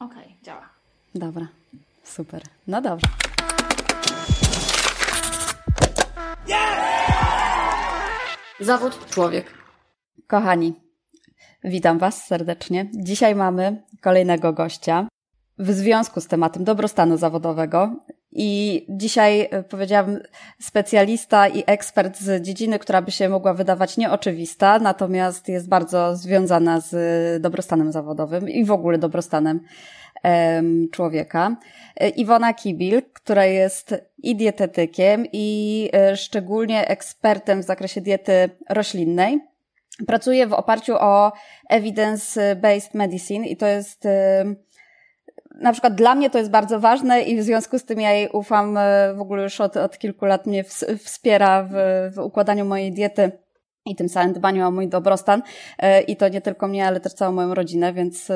Okej, okay, działa. Dobra, super. No dobrze. Zawód człowiek. Kochani, witam Was serdecznie. Dzisiaj mamy kolejnego gościa w związku z tematem dobrostanu zawodowego. I dzisiaj e, powiedziałam specjalista i ekspert z dziedziny, która by się mogła wydawać nieoczywista, natomiast jest bardzo związana z dobrostanem zawodowym i w ogóle dobrostanem człowieka. E, Iwona Kibil, która jest i dietetykiem, i e, szczególnie ekspertem w zakresie diety roślinnej. Pracuje w oparciu o evidence-based medicine i to jest na przykład dla mnie to jest bardzo ważne i w związku z tym ja jej ufam, e, w ogóle już od, od kilku lat mnie wspiera w, w układaniu mojej diety i tym samym dbaniu o mój dobrostan. E, I to nie tylko mnie, ale też całą moją rodzinę, więc e,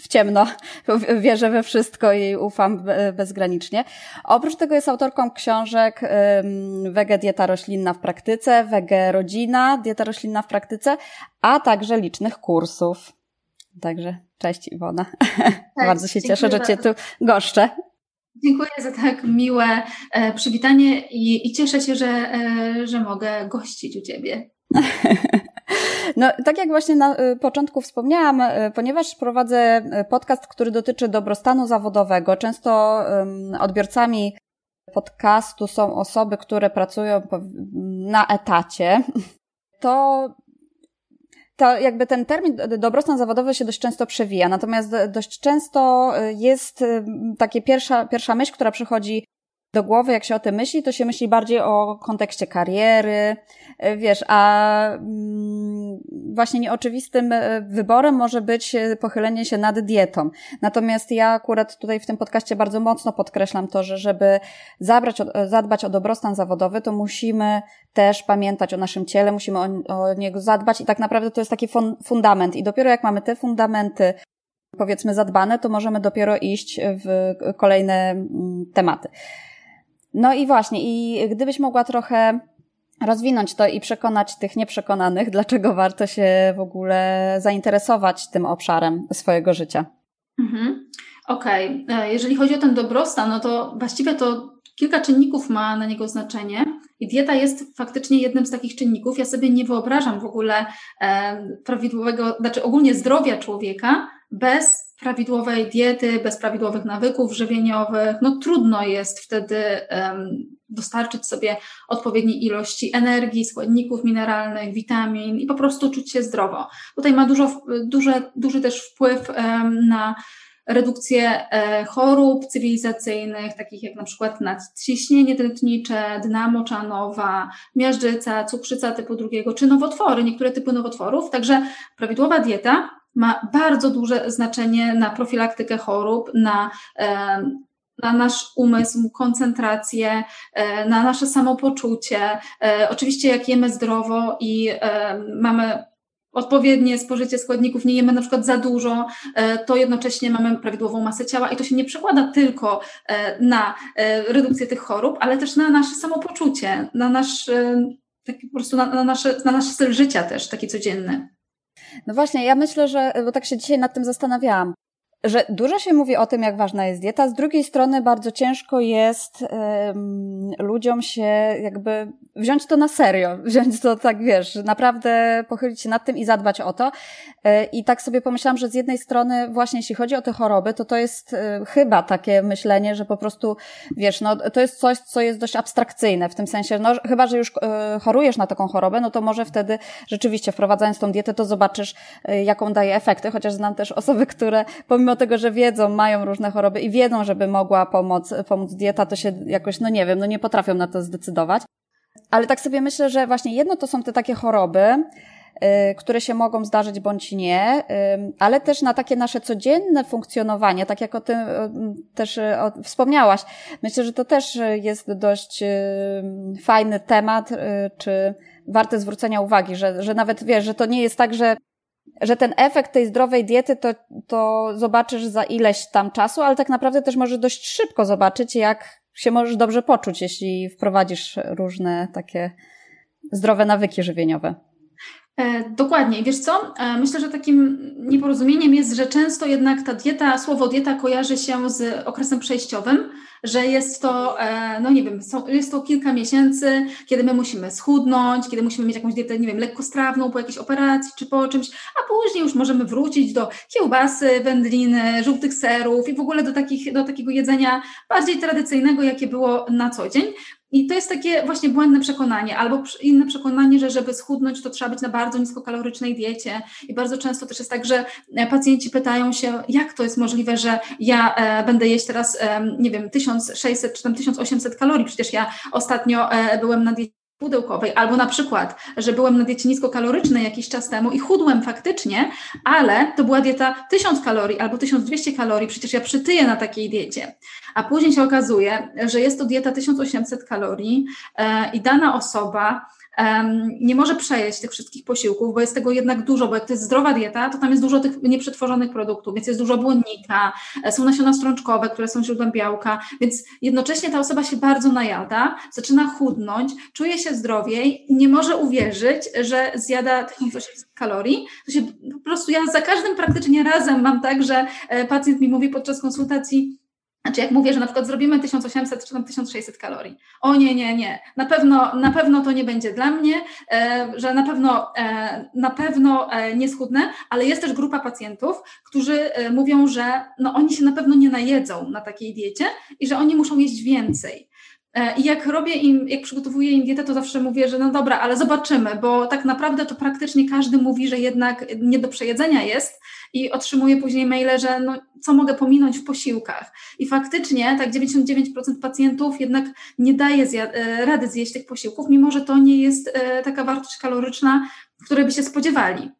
w ciemno wierzę we wszystko i ufam bezgranicznie. Oprócz tego jest autorką książek Wege Dieta Roślinna w praktyce, Wege Rodzina Dieta Roślinna w praktyce, a także licznych kursów. Także cześć Iwona. Cześć, bardzo się cieszę, że Cię tu goszczę. Dziękuję za tak miłe e, przywitanie i, i, cieszę się, że, e, że mogę gościć u Ciebie. No, tak jak właśnie na y, początku wspomniałam, y, ponieważ prowadzę y, podcast, który dotyczy dobrostanu zawodowego, często odbiorcami podcastu są osoby, które pracują na etacie, to to jakby ten termin dobrostan zawodowy się dość często przewija, natomiast dość często y, jest y, takie pierwsza, pierwsza myśl, która przychodzi do głowy, jak się o tym myśli, to się myśli bardziej o kontekście kariery, e, wiesz, a mm, właśnie nieoczywistym e, wyborem może być e, pochylenie się nad dietą. Natomiast ja akurat tutaj w tym podcaście bardzo mocno podkreślam to, że żeby zabrać, zadbać o dobrostan zawodowy, to musimy też pamiętać o naszym ciele, musimy o, o niego zadbać i tak naprawdę to jest taki fundament i dopiero jak mamy te fundamenty powiedzmy zadbane, to możemy dopiero iść w kolejne mm, tematy. No i właśnie, i gdybyś mogła trochę rozwinąć to i przekonać tych nieprzekonanych, dlaczego warto się w ogóle zainteresować tym obszarem swojego życia. Mhm. Okej, okay. E, jeżeli chodzi o ten dobrostan, no to właściwie to kilka czynników ma na niego znaczenie i dieta jest faktycznie jednym z takich czynników. Ja sobie nie wyobrażam w ogóle e, prawidłowego, znaczy ogólnie zdrowia człowieka bez prawidłowej diety, bez prawidłowych nawyków żywieniowych, no trudno jest wtedy um, dostarczyć sobie odpowiedniej ilości energii, składników mineralnych, witamin i po prostu czuć się zdrowo. Tutaj ma dużo, duże, duży też wpływ um, na redukcję e, chorób cywilizacyjnych, takich jak na przykład nadciśnienie tętnicze, dna moczanowa, miażdżyca, cukrzyca typu drugiego, czy nowotwory, niektóre typy nowotworów. Także prawidłowa dieta ma bardzo duże znaczenie na profilaktykę chorób, na, na nasz umysł, koncentrację, e, na nasze samopoczucie. E, oczywiście, jak jemy zdrowo i mamy odpowiednie spożycie składników, nie jemy na przykład za dużo, e, to jednocześnie mamy prawidłową masę ciała i to się nie przekłada tylko na redukcję tych chorób, ale też na nasze samopoczucie, na nasz, taki po prostu na, na, nasze, na nasz styl życia też, taki codzienny. No właśnie, ja myślę, że, bo tak się dzisiaj nad tym zastanawiałam, że dużo się mówi o tym, jak ważna jest dieta, z drugiej strony bardzo ciężko jest um, ludziom się jakby wziąć to na serio, wziąć to tak, wiesz, naprawdę pochylić się nad tym i zadbać o to. E, I tak sobie pomyślałam, że z jednej strony właśnie jeśli chodzi o te choroby, to to jest e, chyba takie myślenie, że po prostu, wiesz, no to jest coś, co jest dość abstrakcyjne, w tym sensie, no chyba, że już e, chorujesz na taką chorobę, no to może wtedy rzeczywiście wprowadzając tą dietę, to zobaczysz, jaką daje efekty, chociaż znam też osoby, które pomimo tego, że wiedzą, mają różne choroby i wiedzą, żeby mogła pomóc, pomóc dieta, to się jakoś, no nie wiem, no nie potrafią na to zdecydować. Ale tak sobie myślę, że właśnie jedno to są te takie choroby, y, które się mogą zdarzyć bądź nie, y, ale też na takie nasze codzienne funkcjonowanie, tak jak o tym y, też wspomniałaś. Myślę, że to też jest dość fajny temat, czy warte zwrócenia uwagi, że, że nawet wiesz, że to nie jest tak, że że ten efekt tej zdrowej diety to, to zobaczysz za ileś tam czasu, ale tak naprawdę też możesz dość szybko zobaczyć, jak się możesz dobrze poczuć, jeśli wprowadzisz różne takie zdrowe nawyki żywieniowe. E, dokładnie. Wiesz co? E, myślę, że takim nieporozumieniem jest, że często jednak ta dieta, słowo dieta kojarzy się z okresem przejściowym, że jest to, e, no nie wiem, jest to kilka miesięcy, kiedy my musimy schudnąć, kiedy musimy mieć jakąś dietę, nie wiem, lekkostrawną po jakiejś operacji czy po czymś, a później już możemy wrócić do kiełbasy, wędliny, żółtych serów i w ogóle do, takich, do takiego jedzenia bardziej tradycyjnego, jakie było na co dzień. I to jest takie właśnie błędne przekonanie, albo inne przekonanie, że żeby schudnąć, to trzeba być na bardzo niskokalorycznej diecie. I bardzo często też jest tak, że e, pacjenci pytają się, jak to jest możliwe, że ja e, będę jeść teraz, nie wiem, 1600 czy tam 1800 kalorii. Przecież ja ostatnio e, byłem na diecie pudełkowej, albo na przykład, że byłem na diecie niskokalorycznej jakiś czas temu i chudłem faktycznie, ale to była dieta 1000 kalorii albo 1200 kalorii, przecież ja przytyję na takiej diecie. A później się okazuje, że jest to dieta 1800 kalorii e, i dana osoba nie może przejeść tych wszystkich posiłków, bo jest tego jednak dużo, bo jak to jest zdrowa dieta, to tam jest dużo tych nieprzetworzonych produktów, więc jest dużo błonnika, e, są nasiona strączkowe, które są źródłem białka, więc jednocześnie ta osoba się bardzo najada, zaczyna chudnąć, czuje się zdrowiej, nie może uwierzyć, że zjada 1800 kalorii, to się po prostu ja za każdym praktycznie razem mam tak, że e, pacjent mi mówi podczas konsultacji, znaczy, jak mówię, że na przykład zrobimy 1800 czy tam 1600 kalorii. O nie, nie, nie. Na pewno, na pewno to nie będzie dla mnie, e, że na pewno, e, na pewno e, nie schudnę, ale jest też grupa pacjentów, którzy mówią, że no, oni się na pewno nie najedzą na takiej diecie i że oni muszą jeść więcej. E, I jak robię im, jak przygotowuję im dietę, to zawsze mówię, że no dobra, ale zobaczymy, bo tak naprawdę to praktycznie każdy mówi, że jednak nie do przejedzenia jest i otrzymuję później maile, że no, co mogę pominąć w posiłkach. I faktycznie tak 99% pacjentów jednak nie daje zja- e, rady zjeść tych posiłków, mimo że to nie jest e, taka wartość kaloryczna, której by się spodziewali.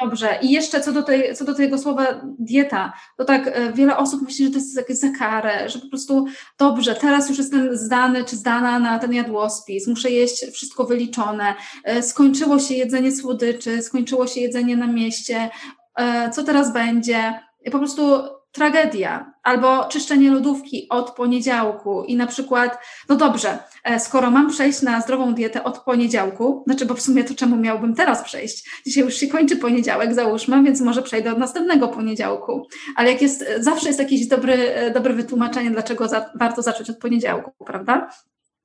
Dobrze. I jeszcze co do, tej, co do tego słowa dieta, to tak e, wiele osób myśli, że to jest jakieś za karę, że po prostu dobrze, teraz już jestem zdany czy zdana na ten jadłospis, muszę jeść wszystko wyliczone, skończyło się jedzenie słodyczy, skończyło się jedzenie na mieście, E, co teraz będzie, po prostu tragedia, albo czyszczenie lodówki od poniedziałku i na przykład, no dobrze, e, skoro mam przejść na zdrową dietę od poniedziałku, znaczy, bo w sumie to czemu miałbym teraz przejść? Dzisiaj już się kończy poniedziałek, załóżmy, więc może przejdę od następnego poniedziałku, ale jak jest, zawsze jest jakieś dobry, e, dobre wytłumaczenie, dlaczego za, warto zacząć od poniedziałku, prawda?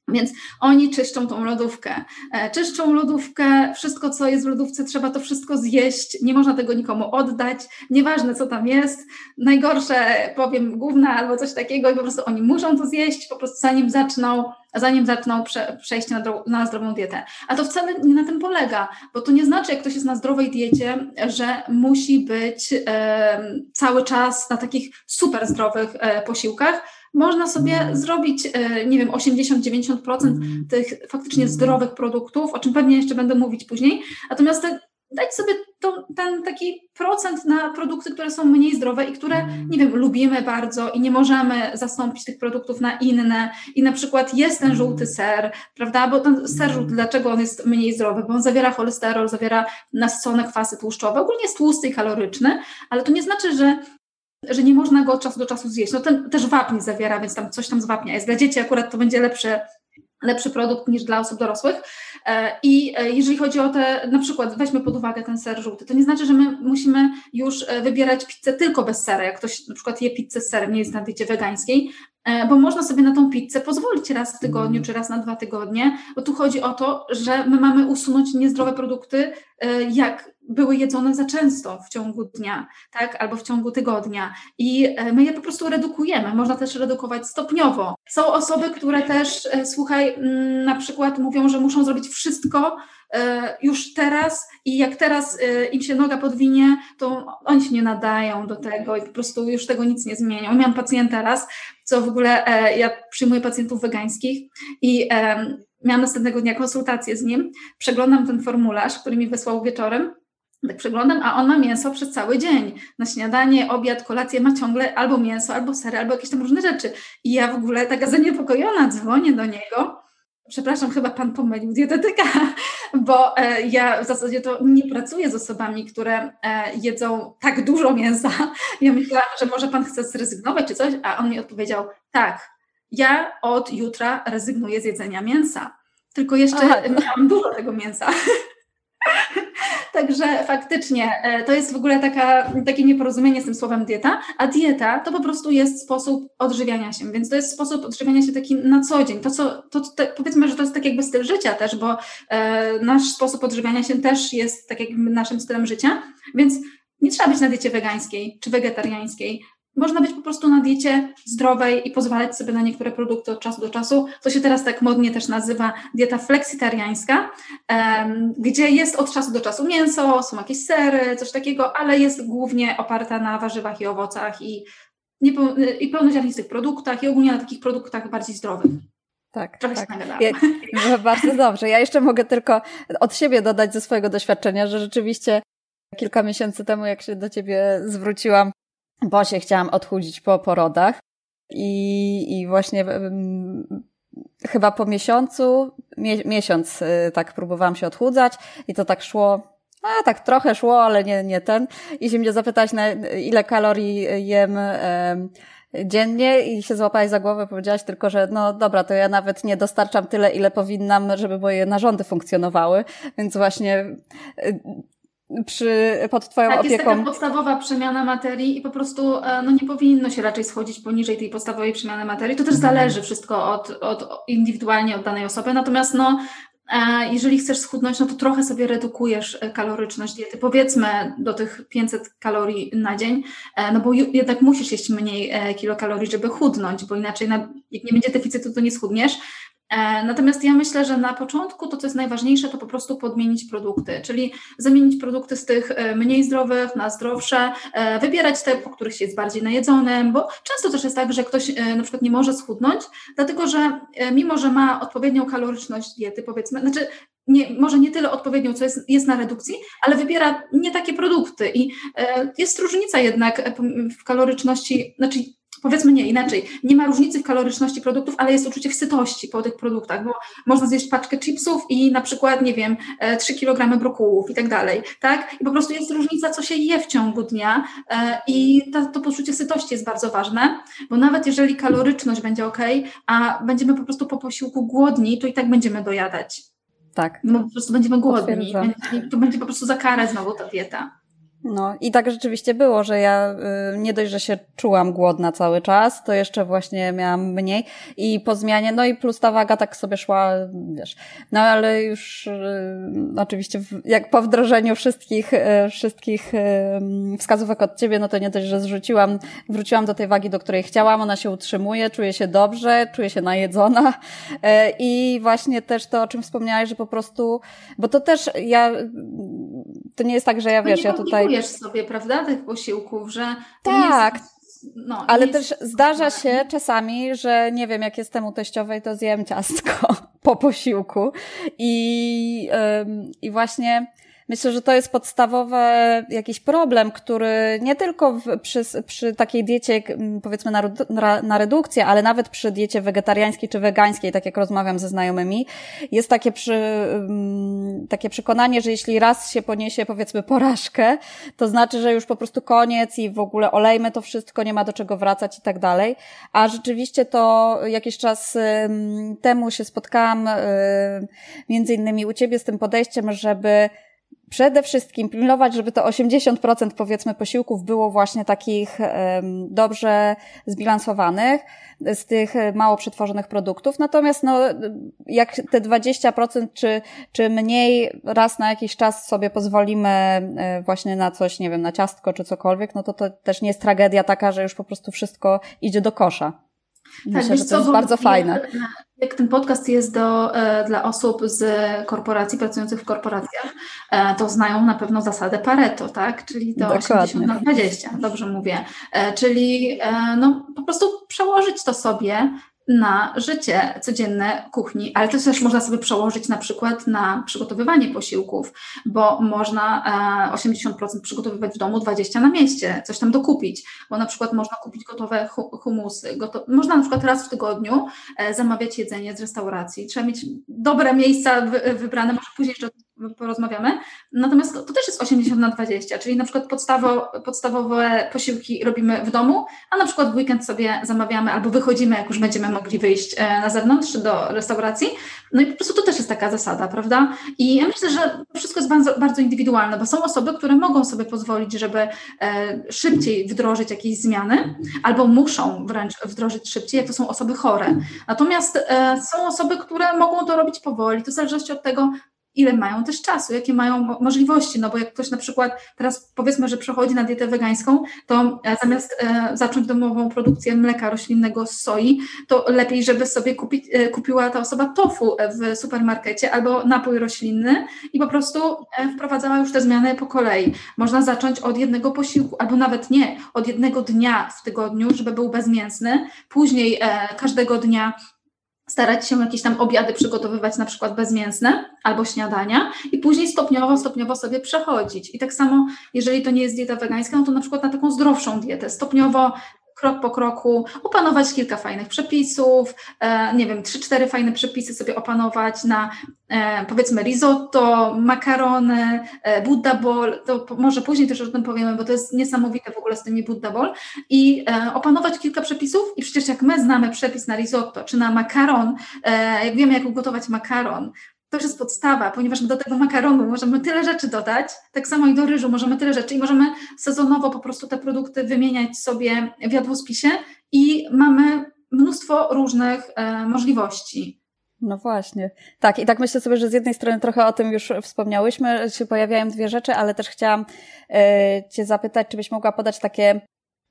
Więc oni czyszczą tą lodówkę. E, czyszczą lodówkę, wszystko co jest w lodówce, trzeba to wszystko zjeść, nie można tego nikomu oddać, nieważne co tam jest. Najgorsze, powiem, główna albo coś takiego i po prostu oni muszą to zjeść, po prostu zanim zaczną, zanim zaczną prze, przejście na, na zdrową dietę. A to wcale nie na tym polega, bo to nie znaczy, jak ktoś jest na zdrowej diecie, że musi być e, cały czas na takich super zdrowych e, posiłkach, można sobie zrobić, e, nie wiem, 80-90% mm. tych faktycznie zdrowych produktów, o czym pewnie jeszcze będę mówić później. Natomiast dać sobie to, ten taki procent na produkty, które są mniej zdrowe i które, nie wiem, lubimy bardzo i nie możemy zastąpić tych produktów na inne. I na przykład jest ten żółty ser, prawda? Bo ten ser żółty, dlaczego on jest mniej zdrowy? Bo on zawiera cholesterol, zawiera nasycone kwasy tłuszczowe, ogólnie jest tłusty i kaloryczny, ale to nie znaczy, że że nie można go od czasu do czasu zjeść. No ten też wapń zawiera, więc tam coś tam z wapnia jest. Dla dzieci akurat to będzie lepszy, lepszy produkt niż dla osób dorosłych. E, I e, jeżeli chodzi o te, na przykład weźmy pod uwagę ten ser żółty, to nie znaczy, że my musimy już e, wybierać pizzę tylko bez sera. Jak ktoś na przykład je pizzę z serem, nie jest na diecie wegańskiej, bo można sobie na tą pizzę pozwolić raz w tygodniu czy raz na dwa tygodnie, bo tu chodzi o to, że my mamy usunąć niezdrowe produkty, jak były jedzone za często w ciągu dnia, tak, albo w ciągu tygodnia i e, my je po prostu redukujemy. Można też redukować stopniowo. Są osoby, które też, e, słuchaj, mm, na przykład mówią, że muszą zrobić wszystko e, już teraz i jak teraz im się noga podwinie, to oni się nie nadają do tego i po prostu już tego nic nie zmienią. Miałam pacjenta raz, co w ogóle ja przyjmuję pacjentów wegańskich i miałam następnego dnia konsultację z nim, przeglądam ten formularz, który mi wysłał wieczorem tak przeglądam, a on ma mięso przez cały dzień. Na śniadanie, obiad, kolację ma ciągle albo mięso, albo sery, albo jakieś tam różne rzeczy. I ja w ogóle taka zaniepokojona dzwonię do niego. Przepraszam, chyba pan pomylił dietetyka, bo e, ja w zasadzie to nie pracuję z osobami, które e, jedzą tak dużo mięsa. Ja myślałam, że może pan chce zrezygnować czy coś, a on mi odpowiedział: tak, ja od jutra rezygnuję z jedzenia mięsa. Tylko jeszcze Aha. miałam dużo tego mięsa. Także faktycznie to jest w ogóle taka, takie nieporozumienie z tym słowem dieta, a dieta to po prostu jest sposób odżywiania się, więc to jest sposób odżywiania się taki na co dzień. To, co, to, to powiedzmy, że to jest tak jakby styl życia też, bo e, nasz sposób odżywiania się też jest tak jakby naszym stylem życia, więc nie trzeba być na diecie wegańskiej czy wegetariańskiej. Można być po prostu na diecie zdrowej i pozwalać sobie na niektóre produkty od czasu do czasu. To się teraz tak modnie też nazywa dieta fleksitariańska, gdzie jest od czasu do czasu mięso, są jakieś sery, coś takiego, ale jest głównie oparta na warzywach i owocach i, i pełnoziarnistych produktach i ogólnie na takich produktach bardziej zdrowych. Tak, Trochę tak. Ja, no, bardzo dobrze. Ja jeszcze mogę tylko od siebie dodać ze swojego doświadczenia, że rzeczywiście kilka miesięcy temu, jak się do ciebie zwróciłam, bo się chciałam odchudzić po porodach i, i właśnie um, chyba po miesiącu, mie miesiąc y, tak próbowałam się odchudzać i to tak szło a tak trochę szło, ale nie, nie ten. I się mnie zapytać, na ile kalorii jem dziennie i się złapałaś za głowę, powiedziałaś tylko, że no dobra, to ja nawet nie dostarczam tyle, ile powinnam, żeby moje narządy funkcjonowały, więc właśnie y, przy, pod Twoją tak, opieką. jest taka podstawowa przemiana materii i po prostu e, no, nie powinno się raczej schodzić poniżej tej podstawowej przemiany materii. To też mhm. zależy wszystko od, od indywidualnie od danej osoby, natomiast no, jeżeli chcesz schudnąć, no to trochę sobie redukujesz e, kaloryczność diety, powiedzmy do tych 500 kalorii na dzień, e, no bo jednak musisz jeść mniej e, kilokalorii, żeby chudnąć, bo inaczej jak nie będzie deficytu, to nie schudniesz. E, natomiast ja myślę, że na początku to, co jest najważniejsze, to po prostu podmienić produkty, czyli zamienić produkty z tych e, mniej zdrowych na zdrowsze, e, wybierać te, po których się jest bardziej najedzonym, bo często też jest tak, że ktoś na przykład nie może schudnąć, dlatego że mimo, że ma odpowiednią kaloryczność diety, powiedzmy, znaczy nie, może nie tyle odpowiednią, co jest, jest na redukcji, ale wybiera nie takie produkty i jest różnica jednak w kaloryczności, znaczy powiedzmy nie inaczej, nie ma różnicy w kaloryczności produktów, ale jest uczucie wsytości po tych produktach, bo można zjeść paczkę chipsów i na przykład, nie wiem, 3 e, kg brokułów i tak dalej, tak? I po prostu jest różnica, co się je w ciągu dnia e, i to, to poczucie sytości jest bardzo ważne, bo nawet jeżeli kaloryczność będzie ok, a będziemy po prostu po posiłku głodni, to i tak będziemy dojadać. Tak. No po prostu będziemy głodni. to będzie po prostu za karę znowu ta dieta. No i tak rzeczywiście było, że ja y, nie dość, że się czułam głodna cały czas, to jeszcze właśnie miałam mniej i po zmianie, no i plus ta waga tak sobie szła, wiesz, no ale już y, oczywiście jak po wdrożeniu wszystkich, y, wszystkich wskazówek od ciebie, no to nie dość, że zrzuciłam, wróciłam do tej wagi, do której chciałam, ona się utrzymuje, czuję się dobrze, czuję się najedzona. I właśnie też to, o czym wspomniałaś, że po prostu, bo to też ja, to nie jest tak, że ja wiesz, ja tutaj kupujesz sobie, prawda, tych posiłków, że. Tak. no, ale też zdarza się czasami, że nie wiem, jak jestem u teściowej, to zjem ciastko po posiłku. I, i właśnie Myślę, że to jest podstawowy jakiś problem, który nie tylko w, przy, przy takiej diecie, powiedzmy na, na, redukcję, ale nawet przy diecie wegetariańskiej czy wegańskiej, tak jak rozmawiam ze znajomymi, jest takie, przy, takie przekonanie, że jeśli raz się poniesie, powiedzmy, porażkę, to znaczy, że już po prostu koniec i w ogóle olejmy to wszystko, nie ma do czego wracać i tak dalej. A rzeczywiście to jakiś czas temu się spotkałam między innymi u Ciebie z tym podejściem, żeby przede wszystkim pilnować, żeby to 80% powiedzmy posiłków było właśnie takich dobrze zbilansowanych z tych mało przetworzonych produktów. Natomiast no, jak te 20% czy, czy mniej raz na jakiś czas sobie pozwolimy e, właśnie na coś, nie wiem, na ciastko czy cokolwiek, no to to też nie jest tragedia taka, że już po prostu wszystko idzie do kosza. Tak, Myślę, że to jest bardzo fajne. Jak ten podcast jest do, e, dla osób z korporacji, pracujących w korporacjach, e, to znają na pewno zasadę Pareto, tak? Czyli to Dokładnie. 80 na 20, dobrze mówię. E, czyli no, po prostu przełożyć to sobie na życie codzienne kuchni, ale to też można sobie przełożyć na przykład na przygotowywanie posiłków, bo można 80% przygotowywać w domu, 20% na mieście, coś tam dokupić, bo na przykład można kupić gotowe humusy, gotowe, można na przykład raz w tygodniu zamawiać jedzenie z restauracji, trzeba mieć dobre miejsca wybrane, może później jeszcze porozmawiamy. Natomiast to, to, też jest 80 na 20, czyli na przykład podstawo, podstawowe posiłki robimy w domu, a na przykład w weekend sobie zamawiamy albo wychodzimy, jak już będziemy mogli wyjść e, na zewnątrz do restauracji. No i po prostu to też jest taka zasada, prawda? I ja myślę, że wszystko jest bardzo, bardzo indywidualne, bo są osoby, które mogą sobie pozwolić, żeby e, szybciej wdrożyć jakieś zmiany, albo muszą wręcz wdrożyć szybciej, jak to są osoby chore. Natomiast e, są osoby, które mogą to robić powoli, to w zależności od tego, ile mają też czasu, jakie mają możliwości, no bo jak ktoś na przykład teraz powiedzmy, że przechodzi na dietę wegańską, to e, zamiast e, zacząć domową produkcję mleka roślinnego z soi, to lepiej, żeby sobie e, kupiła ta osoba tofu w supermarkecie albo napój roślinny i po prostu wprowadzała już te zmiany po kolei. Można zacząć od jednego posiłku, albo nawet nie, od jednego dnia w tygodniu, żeby był bezmięsny, później każdego dnia starać się jakieś tam obiady przygotowywać, na przykład bezmięsne albo śniadania i później stopniowo, stopniowo sobie przechodzić. I tak samo, jeżeli to nie jest dieta wegańska, no to na przykład na taką zdrowszą dietę, stopniowo krok po kroku, opanować kilka fajnych przepisów, e, nie wiem, trzy, cztery fajne przepisy sobie opanować na e, powiedzmy risotto, makarony, e, buddha bowl, to może później też o tym powiemy, bo to jest niesamowite w ogóle z tymi buddha bowl i opanować kilka przepisów i przecież jak my znamy przepis na risotto czy na makaron, jak wiemy jak ugotować makaron, to już jest podstawa, ponieważ do tego makaronu możemy tyle rzeczy dodać, tak samo i do ryżu możemy tyle rzeczy i możemy sezonowo po prostu te produkty wymieniać sobie w jadłospisie i mamy mnóstwo różnych e, możliwości. No właśnie. Tak, i tak myślę sobie, że z jednej strony trochę o tym już wspomniałyśmy, się pojawiają dwie rzeczy, ale też chciałam e, Cię zapytać, czy byś mogła podać takie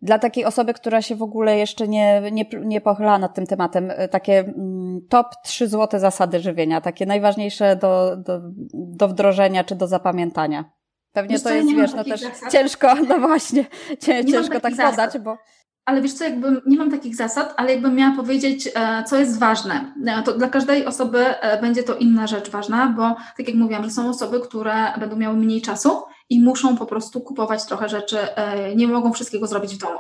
dla takiej osoby, która się w ogóle jeszcze nie, nie, nie pochyla nad tym tematem, e, takie mm, top trzy złote zasady żywienia, takie najważniejsze do, do, do wdrożenia czy do zapamiętania. Pewnie wiesz to jest, wiesz, no też zasad. ciężko, no właśnie, ciężko tak zasad. podać, bo... Ale wiesz co, jakby nie mam takich zasad, ale jakbym miała powiedzieć, e, co jest ważne, e, to dla każdej osoby będzie to inna rzecz ważna, bo tak jak mówiłam, że są osoby, które będą miały mniej czasu, i muszą po prostu kupować trochę rzeczy, e, nie mogą wszystkiego zrobić w domu.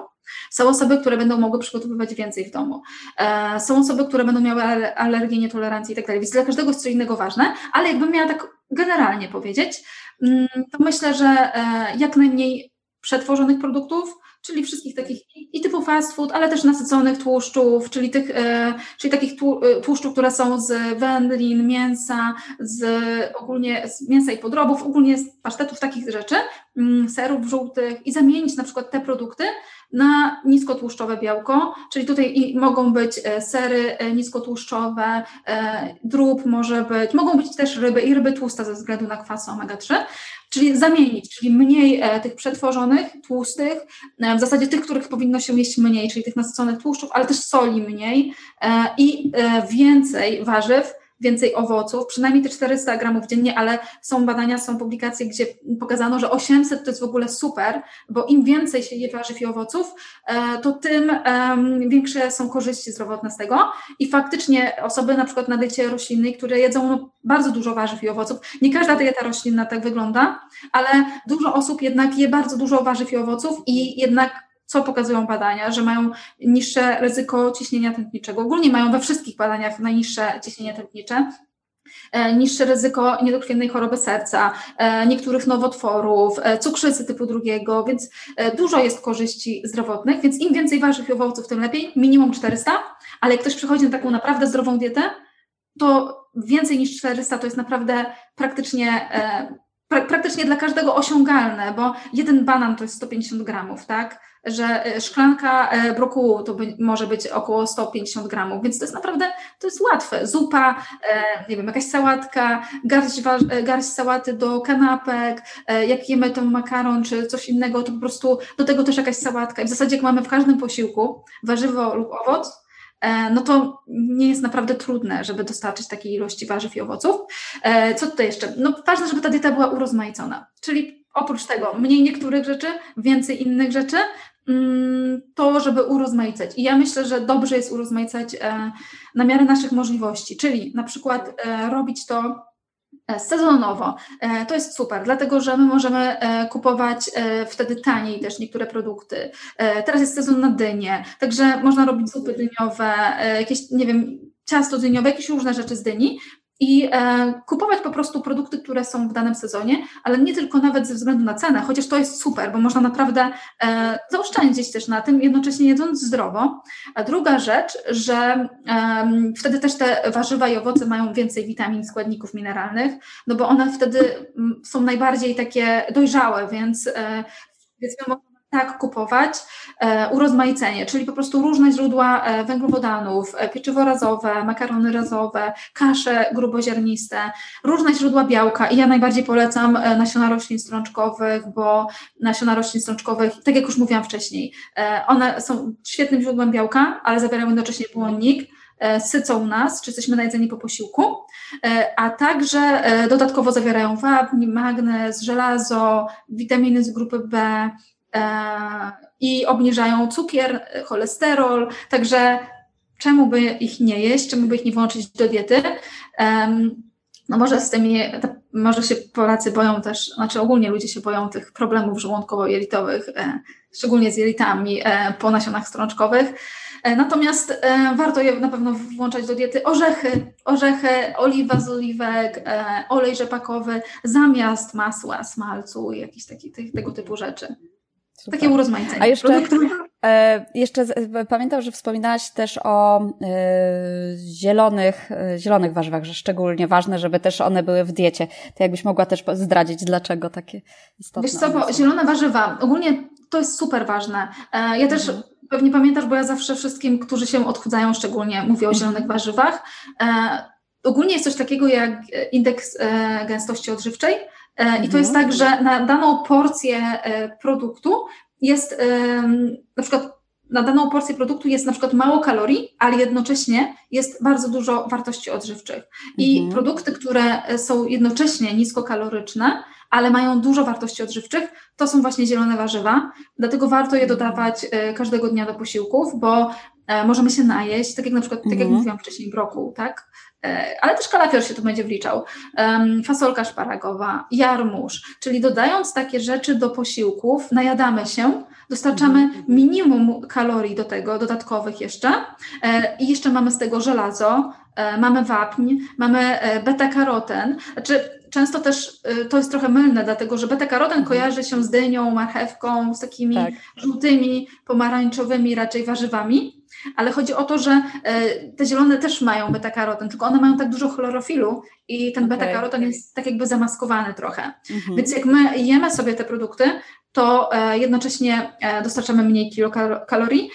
Są osoby, które będą mogły przygotowywać więcej w domu. E, są osoby, które będą miały alergię, nietolerancję i tak dalej. Więc dla każdego jest co innego ważne, ale jakbym miała tak generalnie powiedzieć, mm, to myślę, że e, jak najmniej przetworzonych produktów, czyli wszystkich takich i typu fast food, ale też nasyconych tłuszczów, czyli, tych, e, czyli takich e, tłuszczów, które są z wędlin, mięsa, z ogólnie z mięsa i podrobów, ogólnie z pasztetów, takich rzeczy, mm, serów żółtych i zamienić na przykład te produkty na niskotłuszczowe białko, czyli tutaj mogą być e, sery niskotłuszczowe, drób może być, mogą być też ryby i ryby tłuste ze względu na kwasy omega-3, czyli zamienić, czyli mniej e, tych przetworzonych, tłustych, e, w zasadzie tych, których powinno się jeść mniej, czyli tych nasyconych tłuszczów, ale też soli mniej e, i więcej warzyw, więcej owoców, przynajmniej te 400 gramów dziennie, ale są badania, są publikacje, gdzie pokazano, że 800 to jest w ogóle super, bo im więcej się je warzyw i owoców, e, to tym większe są korzyści zdrowotne z tego. I faktycznie osoby na przykład na diecie roślinnej, które jedzą no, bardzo dużo warzyw i owoców, nie każda dieta roślinna tak wygląda, ale dużo osób jednak je bardzo dużo warzyw i owoców i jednak co pokazują badania, że mają niższe ryzyko ciśnienia tętniczego. Ogólnie mają we wszystkich badaniach najniższe ciśnienie tętnicze, e, niższe ryzyko niedokrwiennej choroby serca, e, niektórych nowotworów, e, cukrzycy typu drugiego, więc dużo jest korzyści zdrowotnych, więc im więcej warzyw i owoców, tym lepiej, minimum 400, ale jak ktoś przychodzi na taką naprawdę zdrową dietę, to więcej niż 400 to jest naprawdę praktycznie praktycznie dla każdego osiągalne, bo jeden banan to jest 150 gramów, tak? Że e, szklanka e, brokułu to by, może być około 150 gramów, więc to jest naprawdę, to jest łatwe. Zupa, e, nie wiem, jakaś sałatka, garść, garść sałaty do kanapek, jak jemy ten makaron czy coś innego, to po prostu do tego też jakaś sałatka. I w zasadzie jak mamy w każdym posiłku warzywo lub owoc, no to nie jest naprawdę trudne, żeby dostarczyć takiej ilości warzyw i owoców. Co tutaj jeszcze? No ważne, żeby ta dieta była urozmaicona, czyli oprócz tego mniej niektórych rzeczy, więcej innych rzeczy, to, żeby urozmaicać. I ja myślę, że dobrze jest urozmaicać e, na miarę naszych możliwości, czyli na przykład e, robić to e, sezonowo. To jest super, dlatego że my możemy kupować wtedy taniej też niektóre produkty. Teraz jest sezon na dynie, także można robić zupy dyniowe, jakieś, nie wiem, ciasto dyniowe, jakieś różne rzeczy z dyni i e, kupować po prostu produkty, które są w danym sezonie, ale nie tylko nawet ze względu na cenę, chociaż to jest super, bo można naprawdę e, zaoszczędzić też na tym, jednocześnie jedząc zdrowo. A druga rzecz, że e, wtedy też te warzywa i owoce mają więcej witamin, składników mineralnych, no bo one wtedy m, są najbardziej takie dojrzałe, więc e, powiedzmy tak kupować e, urozmaicenie, czyli po prostu różne źródła e, węglowodanów, e, pieczywo razowe, makarony razowe, kasze gruboziarniste, różne źródła białka i ja najbardziej polecam nasiona roślin strączkowych, bo nasiona roślin strączkowych, tak jak już mówiłam wcześniej, one są świetnym źródłem białka, ale zawierają jednocześnie błonnik, sycą nas, czy jesteśmy najedzeni po posiłku, a także dodatkowo zawierają wapń, magnez, żelazo, witaminy z grupy B, i obniżają cukier, cholesterol, także czemu by ich nie jeść, czemu by ich nie włączyć do diety? No może z tymi, może się Polacy boją też, znaczy ogólnie ludzie się boją tych problemów żołądkowo-jelitowych, e, szczególnie z jelitami e, po nasionach strączkowych. E, natomiast warto je na pewno włączać do diety orzechy, orzechy, oliwa z oliwek, olej rzepakowy zamiast masła, smalcu i jakieś taki, tego typu rzeczy. Super. Takie urozmaicenie. A jeszcze, e, jeszcze pamiętam, że wspominałaś też o e, zielonych, e, zielonych warzywach, że szczególnie ważne, żeby też one były w diecie. To jakbyś mogła też zdradzić, dlaczego takie istotne Wiesz co, bo zielone warzywa, ogólnie to jest super ważne. E, ja też mhm. pewnie pamiętasz, bo ja zawsze wszystkim, którzy się odchudzają, szczególnie mówię o zielonych warzywach. E, ogólnie jest coś takiego jak indeks e, gęstości odżywczej, I to jest mhm. tak, że na daną porcję e, produktu jest na przykład na daną porcję produktu jest na przykład mało kalorii, ale jednocześnie jest bardzo dużo wartości odżywczych. I mhm. produkty, które e, są jednocześnie niskokaloryczne, ale mają dużo wartości odżywczych, to są właśnie zielone warzywa. Dlatego warto je dodawać każdego dnia do posiłków, bo możemy się najeść, tak jak na przykład, tak jak mhm. mówiłam wcześniej, brokuł, tak? E, ale też kalafior się tu będzie wliczał, fasolka szparagowa, jarmuż, czyli dodając takie rzeczy do posiłków, najadamy się, dostarczamy mhm. minimum kalorii do tego, dodatkowych jeszcze e, i jeszcze mamy z tego żelazo, e, mamy wapń, mamy beta-karoten, znaczy często też to jest trochę mylne, dlatego że beta-karoten mhm. kojarzy się z dynią, marchewką, z takimi tak. żółtymi, pomarańczowymi raczej warzywami, ale chodzi o to, że e, te zielone też mają beta-karoten, tylko one mają tak dużo chlorofilu i ten okay. beta-karoten jest tak jakby zamaskowany trochę. Mhm. Więc jak my jemy sobie te produkty, to e, jednocześnie e, dostarczamy mniej kilokalorii,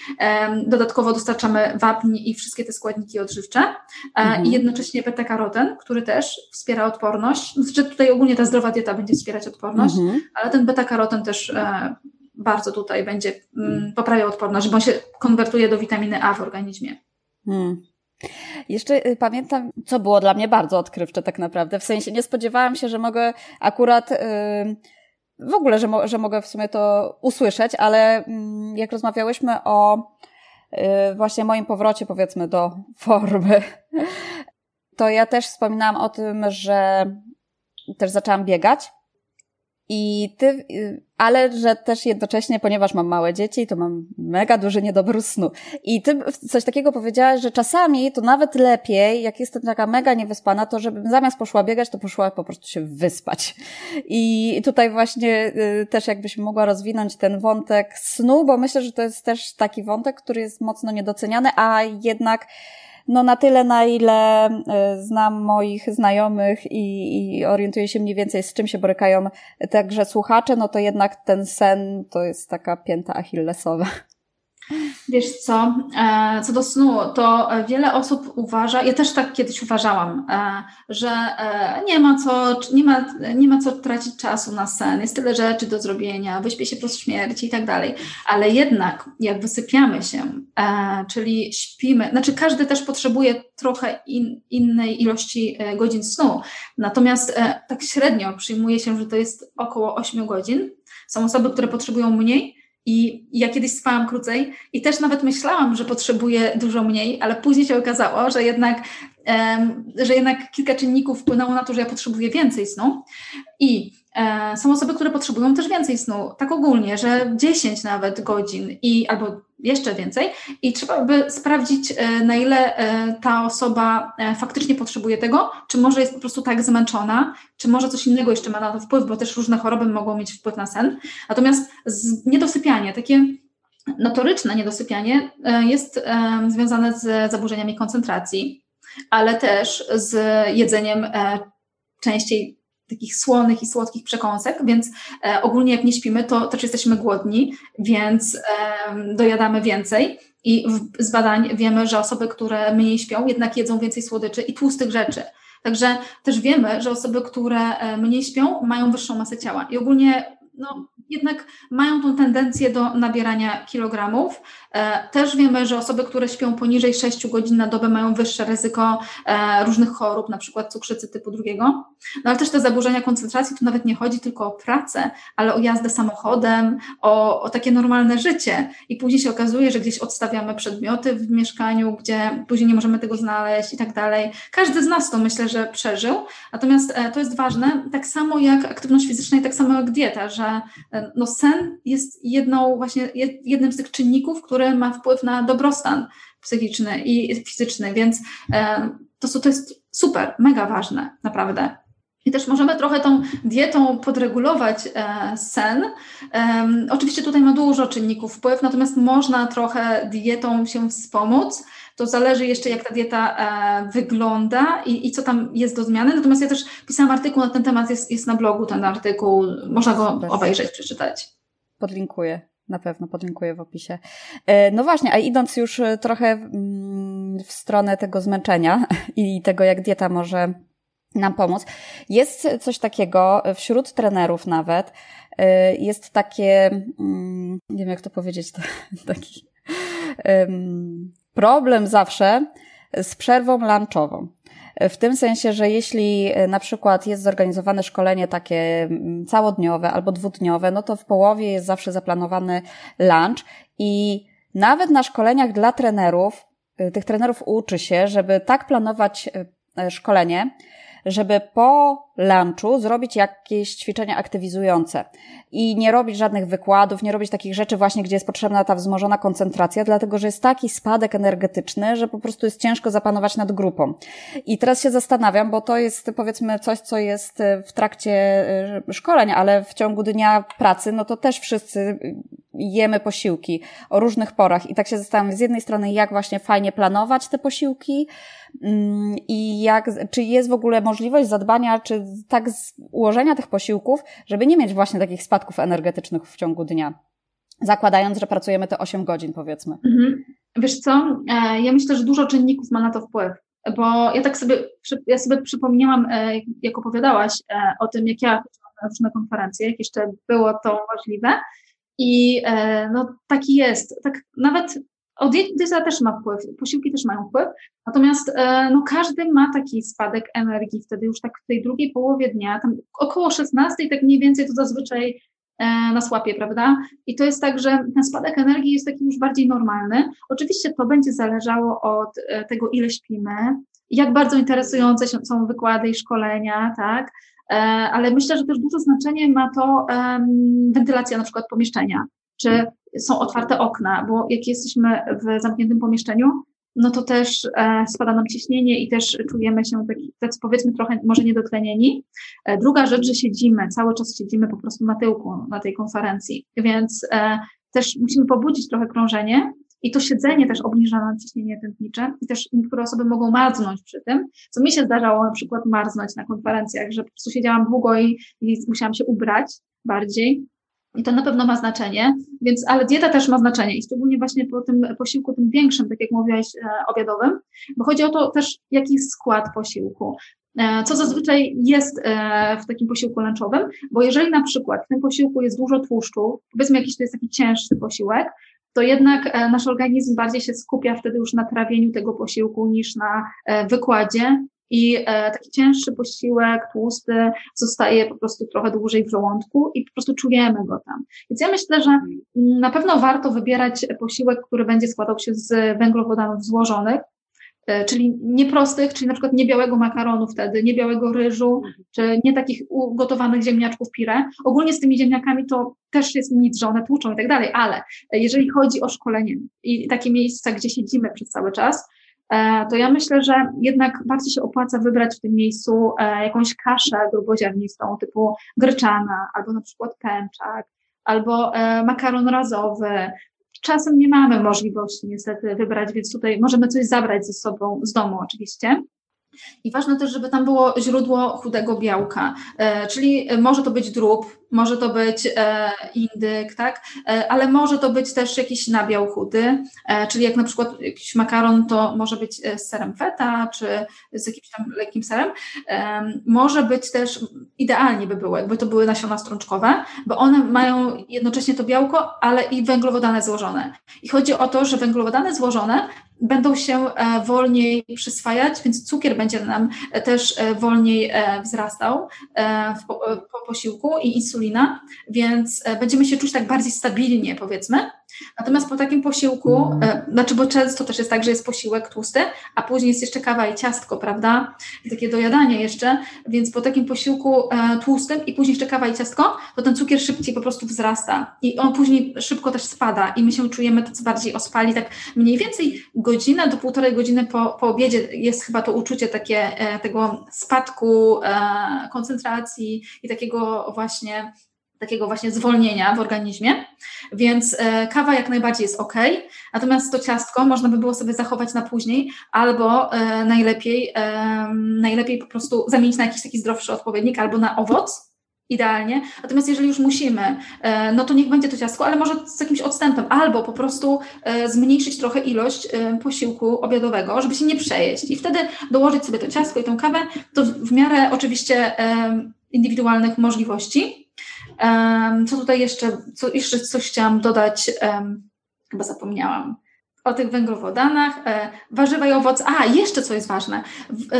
dodatkowo dostarczamy wapń i wszystkie te składniki odżywcze mhm. i jednocześnie beta-karoten, który też wspiera odporność. Znaczy tutaj ogólnie ta zdrowa dieta będzie wspierać odporność, mhm. ale ten beta-karoten też bardzo tutaj będzie mm, hmm. poprawiał odporność, bo on się konwertuje do witaminy A w organizmie. Hmm. Jeszcze y, pamiętam, co było dla mnie bardzo odkrywcze tak naprawdę. W sensie nie spodziewałam się, że mogę akurat... Yy w ogóle, że, mo że mogę w sumie to usłyszeć, ale mm, jak rozmawiałyśmy o yy, właśnie moim powrocie, powiedzmy, do formy, to ja też wspominałam o tym, że też zaczęłam biegać i ty, ale że też jednocześnie, ponieważ mam małe dzieci, to mam mega duży niedobór snu. I ty coś takiego powiedziałaś, że czasami to nawet lepiej, jak jestem taka mega niewyspana, to żebym zamiast poszła biegać, to poszła po prostu się wyspać. I tutaj właśnie y, też jakbyś mogła rozwinąć ten wątek snu, bo myślę, że to jest też taki wątek, który jest mocno niedoceniany, a jednak no na tyle, na ile e, znam moich znajomych i, i orientuję się mniej więcej z czym się borykają także słuchacze, no to jednak ten sen to jest taka pięta achillesowa. Wiesz co, e, co do snu, to wiele osób uważa, ja też tak kiedyś uważałam, e, że e, nie ma co, nie ma, nie ma co tracić czasu na sen, jest tyle rzeczy do zrobienia, wyśpię się po śmierci i tak dalej, ale jednak jak wysypiamy się, czyli śpimy, znaczy każdy też potrzebuje trochę in, innej ilości godzin snu, natomiast tak średnio przyjmuje się, że to jest około 8 godzin, są osoby, które potrzebują mniej, i ja kiedyś spałam krócej i też nawet myślałam, że potrzebuję dużo mniej, ale później się okazało, że jednak że jednak kilka czynników wpłynęło na to, że ja potrzebuję więcej snu. I e, są osoby, które potrzebują też więcej snu, tak ogólnie, że 10 nawet godzin i albo jeszcze więcej i trzeba by sprawdzić, e, na ile e, ta osoba faktycznie potrzebuje tego, czy może jest po prostu tak zmęczona, czy może coś innego jeszcze ma na to wpływ, bo też różne choroby mogą mieć wpływ na sen. Natomiast niedosypianie, takie notoryczne niedosypianie jest związane z zaburzeniami koncentracji, ale też z jedzeniem częściej takich słonych i słodkich przekąsek, więc e, ogólnie jak nie śpimy, to też jesteśmy głodni, więc e, dojadamy więcej. I z badań wiemy, że osoby, które mniej śpią, jednak jedzą więcej słodyczy i tłustych rzeczy. Także też wiemy, że osoby, które e, mniej śpią, mają wyższą masę ciała. I ogólnie no, jednak mają tą tendencję do nabierania kilogramów. E, też wiemy, że osoby, które śpią poniżej 6 godzin na dobę mają wyższe ryzyko e, różnych chorób, na przykład cukrzycy typu drugiego. No ale też te zaburzenia koncentracji, tu nawet nie chodzi tylko o pracę, ale o jazdę samochodem, o, o takie normalne życie. I później się okazuje, że gdzieś odstawiamy przedmioty w mieszkaniu, gdzie później nie możemy tego znaleźć i tak dalej. Każdy z nas to myślę, że przeżył. Natomiast e, to jest ważne, tak samo jak aktywność fizyczna i tak samo jak dieta, że no sen jest jedną właśnie, jednym z tych czynników, który ma wpływ na dobrostan psychiczny i fizyczny, więc to, to jest super, mega ważne, naprawdę. I też możemy trochę tą dietą podregulować e, sen. oczywiście tutaj ma dużo czynników wpływ, natomiast można trochę dietą się wspomóc. To zależy jeszcze, jak ta dieta e, wygląda i, i, co tam jest do zmiany. Natomiast ja też pisałam artykuł na ten temat, jest, jest na blogu ten artykuł, można go obejrzeć, przeczytać. Podlinkuję. Na pewno podlinkuję w opisie. E, no właśnie, a idąc już trochę mm, w stronę tego zmęczenia i tego, jak dieta może nam pomóc, jest coś takiego wśród trenerów nawet, e, jest takie, mm, nie wiem jak to powiedzieć, to, taki problem zawsze z przerwą lunchową. W tym sensie, że jeśli e, na przykład jest zorganizowane szkolenie takie mm, całodniowe albo dwudniowe, no to w połowie jest zawsze zaplanowany lunch i nawet na szkoleniach dla trenerów, e, tych trenerów uczy się, żeby tak planować e, szkolenie, żeby po lunchu zrobić jakieś ćwiczenia aktywizujące i nie robić żadnych wykładów, nie robić takich rzeczy właśnie, gdzie jest potrzebna ta wzmożona koncentracja, dlatego że jest taki spadek energetyczny, że po prostu jest ciężko zapanować nad grupą. I teraz się zastanawiam, bo to jest powiedzmy coś, co jest w trakcie e, szkoleń, ale w ciągu dnia pracy, no to też wszyscy jemy posiłki o różnych porach i tak się zastanawiam z jednej strony, jak właśnie fajnie planować te posiłki i jak, czy jest w ogóle możliwość zadbania, czy tak ułożenia tych posiłków, żeby nie mieć właśnie takich spadków energetycznych w ciągu dnia. Zakładając, że pracujemy te 8 godzin, powiedzmy. Mhm. Wiesz co, e, ja myślę, że dużo czynników ma na to wpływ, bo ja tak sobie, ja sobie przypomniałam, e, jak opowiadałaś e, o tym, jak ja na różne konferencje, jak jeszcze było to możliwe. I no, taki jest. Tak nawet o dieta też ma wpływ, posiłki też mają wpływ, natomiast e, no, każdy ma taki spadek energii wtedy już tak w tej drugiej połowie dnia, tam około 16, tak mniej więcej to zazwyczaj e, nas łapie, prawda? I to jest tak, że ten spadek energii jest taki już bardziej normalny. Oczywiście to będzie zależało od e, tego, ile śpimy, jak bardzo interesujące są wykłady i szkolenia, tak? Ale myślę, że też duże znaczenie ma to wentylacja na przykład pomieszczenia. Czy są otwarte okna, bo jak jesteśmy w zamkniętym pomieszczeniu, no to też e, spada nam ciśnienie i też czujemy się taki, tak powiedzmy trochę może niedotlenieni. E, druga rzecz, że siedzimy, cały czas siedzimy po prostu na tyłku na tej konferencji, więc e, też musimy pobudzić trochę krążenie i to siedzenie też obniża nam ciśnienie tętnicze i też niektóre osoby mogą marznąć przy tym, co mi się zdarzało na przykład marznąć na konferencjach, że po prostu siedziałam długo i, i musiałam się ubrać bardziej, i to na pewno ma znaczenie, więc, ale dieta też ma znaczenie i szczególnie właśnie po tym posiłku, tym większym, tak jak mówiłaś, e, obiadowym, bo chodzi o to też, jaki skład posiłku. E, co zazwyczaj jest e, w takim posiłku lunchowym, bo jeżeli na przykład w tym posiłku jest dużo tłuszczu, powiedzmy jakiś to jest taki cięższy posiłek, to jednak nasz organizm bardziej się skupia wtedy już na trawieniu tego posiłku niż na wykładzie i e, taki cięższy posiłek, tłusty, zostaje po prostu trochę dłużej w żołądku i po prostu czujemy go tam. Więc ja myślę, że na pewno warto wybierać posiłek, który będzie składał się z węglowodanów złożonych, E, czyli nieprostych, czyli na przykład nie białego makaronu wtedy, nie białego ryżu, czy nie takich ugotowanych ziemniaczków pire. Ogólnie z tymi ziemniakami to też jest nic, że one tłuczą i tak dalej, ale jeżeli chodzi o szkolenie i takie miejsca, gdzie siedzimy przez cały czas, e, to ja myślę, że jednak bardziej się opłaca wybrać w tym miejscu e, jakąś kaszę gruboziarnistą typu gryczana, albo na przykład pęczak, albo makaron razowy, Czasem nie mamy możliwości niestety wybrać, więc tutaj możemy coś zabrać ze sobą z domu oczywiście. I ważne też, żeby tam było źródło chudego białka, e, czyli może to być drób, może to być e, indyk, tak? E, ale może to być też jakiś nabiał chudy, czyli jak na przykład jakiś makaron to może być z serem feta, czy z jakimś tam lekkim serem. Może być też, idealnie by było, jakby to były nasiona strączkowe, bo one mają jednocześnie to białko, ale i węglowodany złożone. I chodzi o to, że węglowodany złożone będą się e, wolniej przyswajać, więc cukier będzie nam e, też e, wolniej wzrastał po, po posiłku i insulina, więc będziemy się czuć tak bardziej stabilnie, powiedzmy. Natomiast po takim posiłku, e, znaczy, bo często też jest tak, że jest posiłek tłusty, a później jest jeszcze kawa i ciastko, prawda? Takie dojadanie jeszcze, więc po takim posiłku e, tłustym i później jeszcze kawa i ciastko, to ten cukier szybciej po prostu wzrasta. I on później szybko też spada. I my się czujemy tacy bardziej ospali, tak mniej więcej godzinę do półtorej godziny po, po obiedzie. Jest chyba to uczucie takie e, tego spadku koncentracji i takiego właśnie takiego właśnie zwolnienia w organizmie, więc e, kawa jak najbardziej jest ok, natomiast to ciastko można by było sobie zachować na później, albo e, najlepiej, e, najlepiej po prostu zamienić na jakiś taki zdrowszy odpowiednik, albo na owoc, idealnie. Natomiast jeżeli już musimy, no to niech będzie to ciastko, ale może z jakimś odstępem, albo po prostu zmniejszyć trochę ilość posiłku obiadowego, żeby się nie przejeść. I wtedy dołożyć sobie to ciastko i tą kawę, to w miarę oczywiście indywidualnych możliwości, co tutaj jeszcze, co, jeszcze coś chciałam dodać, chyba zapomniałam o tych węglowodanach, e, warzywa i owoce. A, jeszcze co jest ważne.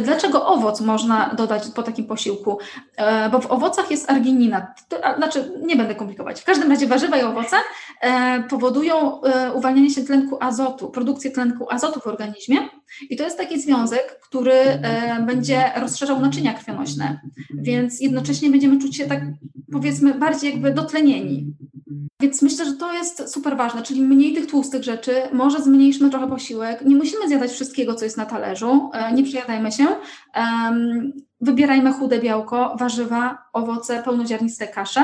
Dlaczego owoc można dodać po takim posiłku? E, bo w owocach jest arginina. Znaczy, nie będę komplikować. W każdym razie warzywa i owoce e, powodują uwalnianie się tlenku azotu, produkcję tlenku azotu w organizmie i to jest taki związek, który będzie rozszerzał naczynia krwionośne, więc jednocześnie będziemy czuć się tak, powiedzmy, bardziej jakby dotlenieni. Więc myślę, że to jest super ważne, czyli mniej tych tłustych rzeczy, może zmniejszmy trochę posiłek, nie musimy zjadać wszystkiego, co jest na talerzu, e, nie przejadajmy się, wybierajmy chude białko, warzywa, owoce, pełnoziarniste kasze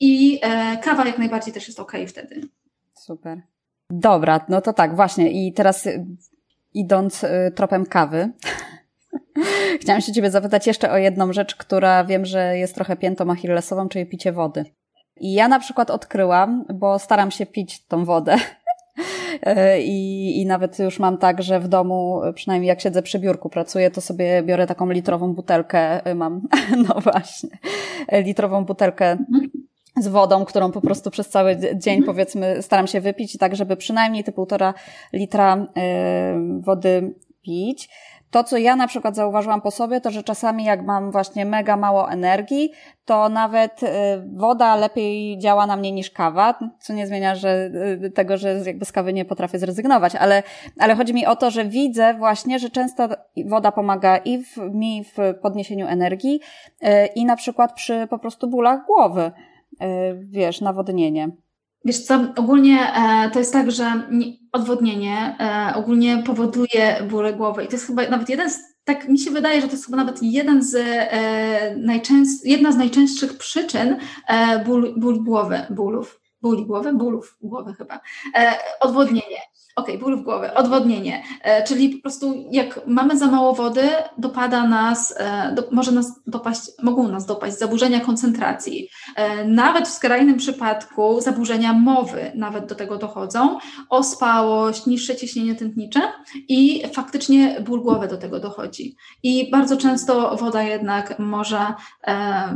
i e, kawa jak najbardziej też jest ok wtedy. Super. Dobra, no to tak, właśnie i teraz idąc y, tropem kawy, chciałam się Ciebie zapytać jeszcze o jedną rzecz, która wiem, że jest trochę piętą achillesową, czyli picie wody. I ja na przykład odkryłam, bo staram się pić tą wodę. I, I nawet już mam tak, że w domu, przynajmniej jak siedzę przy biurku, pracuję, to sobie biorę taką litrową butelkę, mam, no właśnie, litrową butelkę z wodą, którą po prostu przez cały dzień, powiedzmy, staram się wypić, tak żeby przynajmniej te półtora litra y, wody pić. To, co ja na przykład zauważyłam po sobie, to że czasami jak mam właśnie mega mało energii, to nawet y, woda lepiej działa na mnie niż kawa, co nie zmienia że, y, tego, że jakby z kawy nie potrafię zrezygnować, ale, ale chodzi mi o to, że widzę właśnie, że często woda pomaga i w, mi w podniesieniu energii i na przykład przy po prostu bólach głowy, wiesz, nawodnienie. Wiesz co, ogólnie e, to jest tak, że odwodnienie e, ogólnie powoduje bóle głowy i to jest chyba nawet jeden z, tak mi się wydaje, że to jest chyba nawet jeden z e, najczęst, jedna z najczęstszych przyczyn ból, ból głowy, bólów, bóli głowy, bólów głowy chyba, e, odwodnienie. Okay, ból w głowie, odwodnienie, e, czyli po prostu jak mamy za mało wody, dopada nas, e, do, może nas dopaść, mogą nas dopaść zaburzenia koncentracji, e, nawet w skrajnym przypadku zaburzenia mowy nawet do tego dochodzą, ospałość, niższe ciśnienie tętnicze i faktycznie ból głowy do tego dochodzi. I bardzo często woda jednak może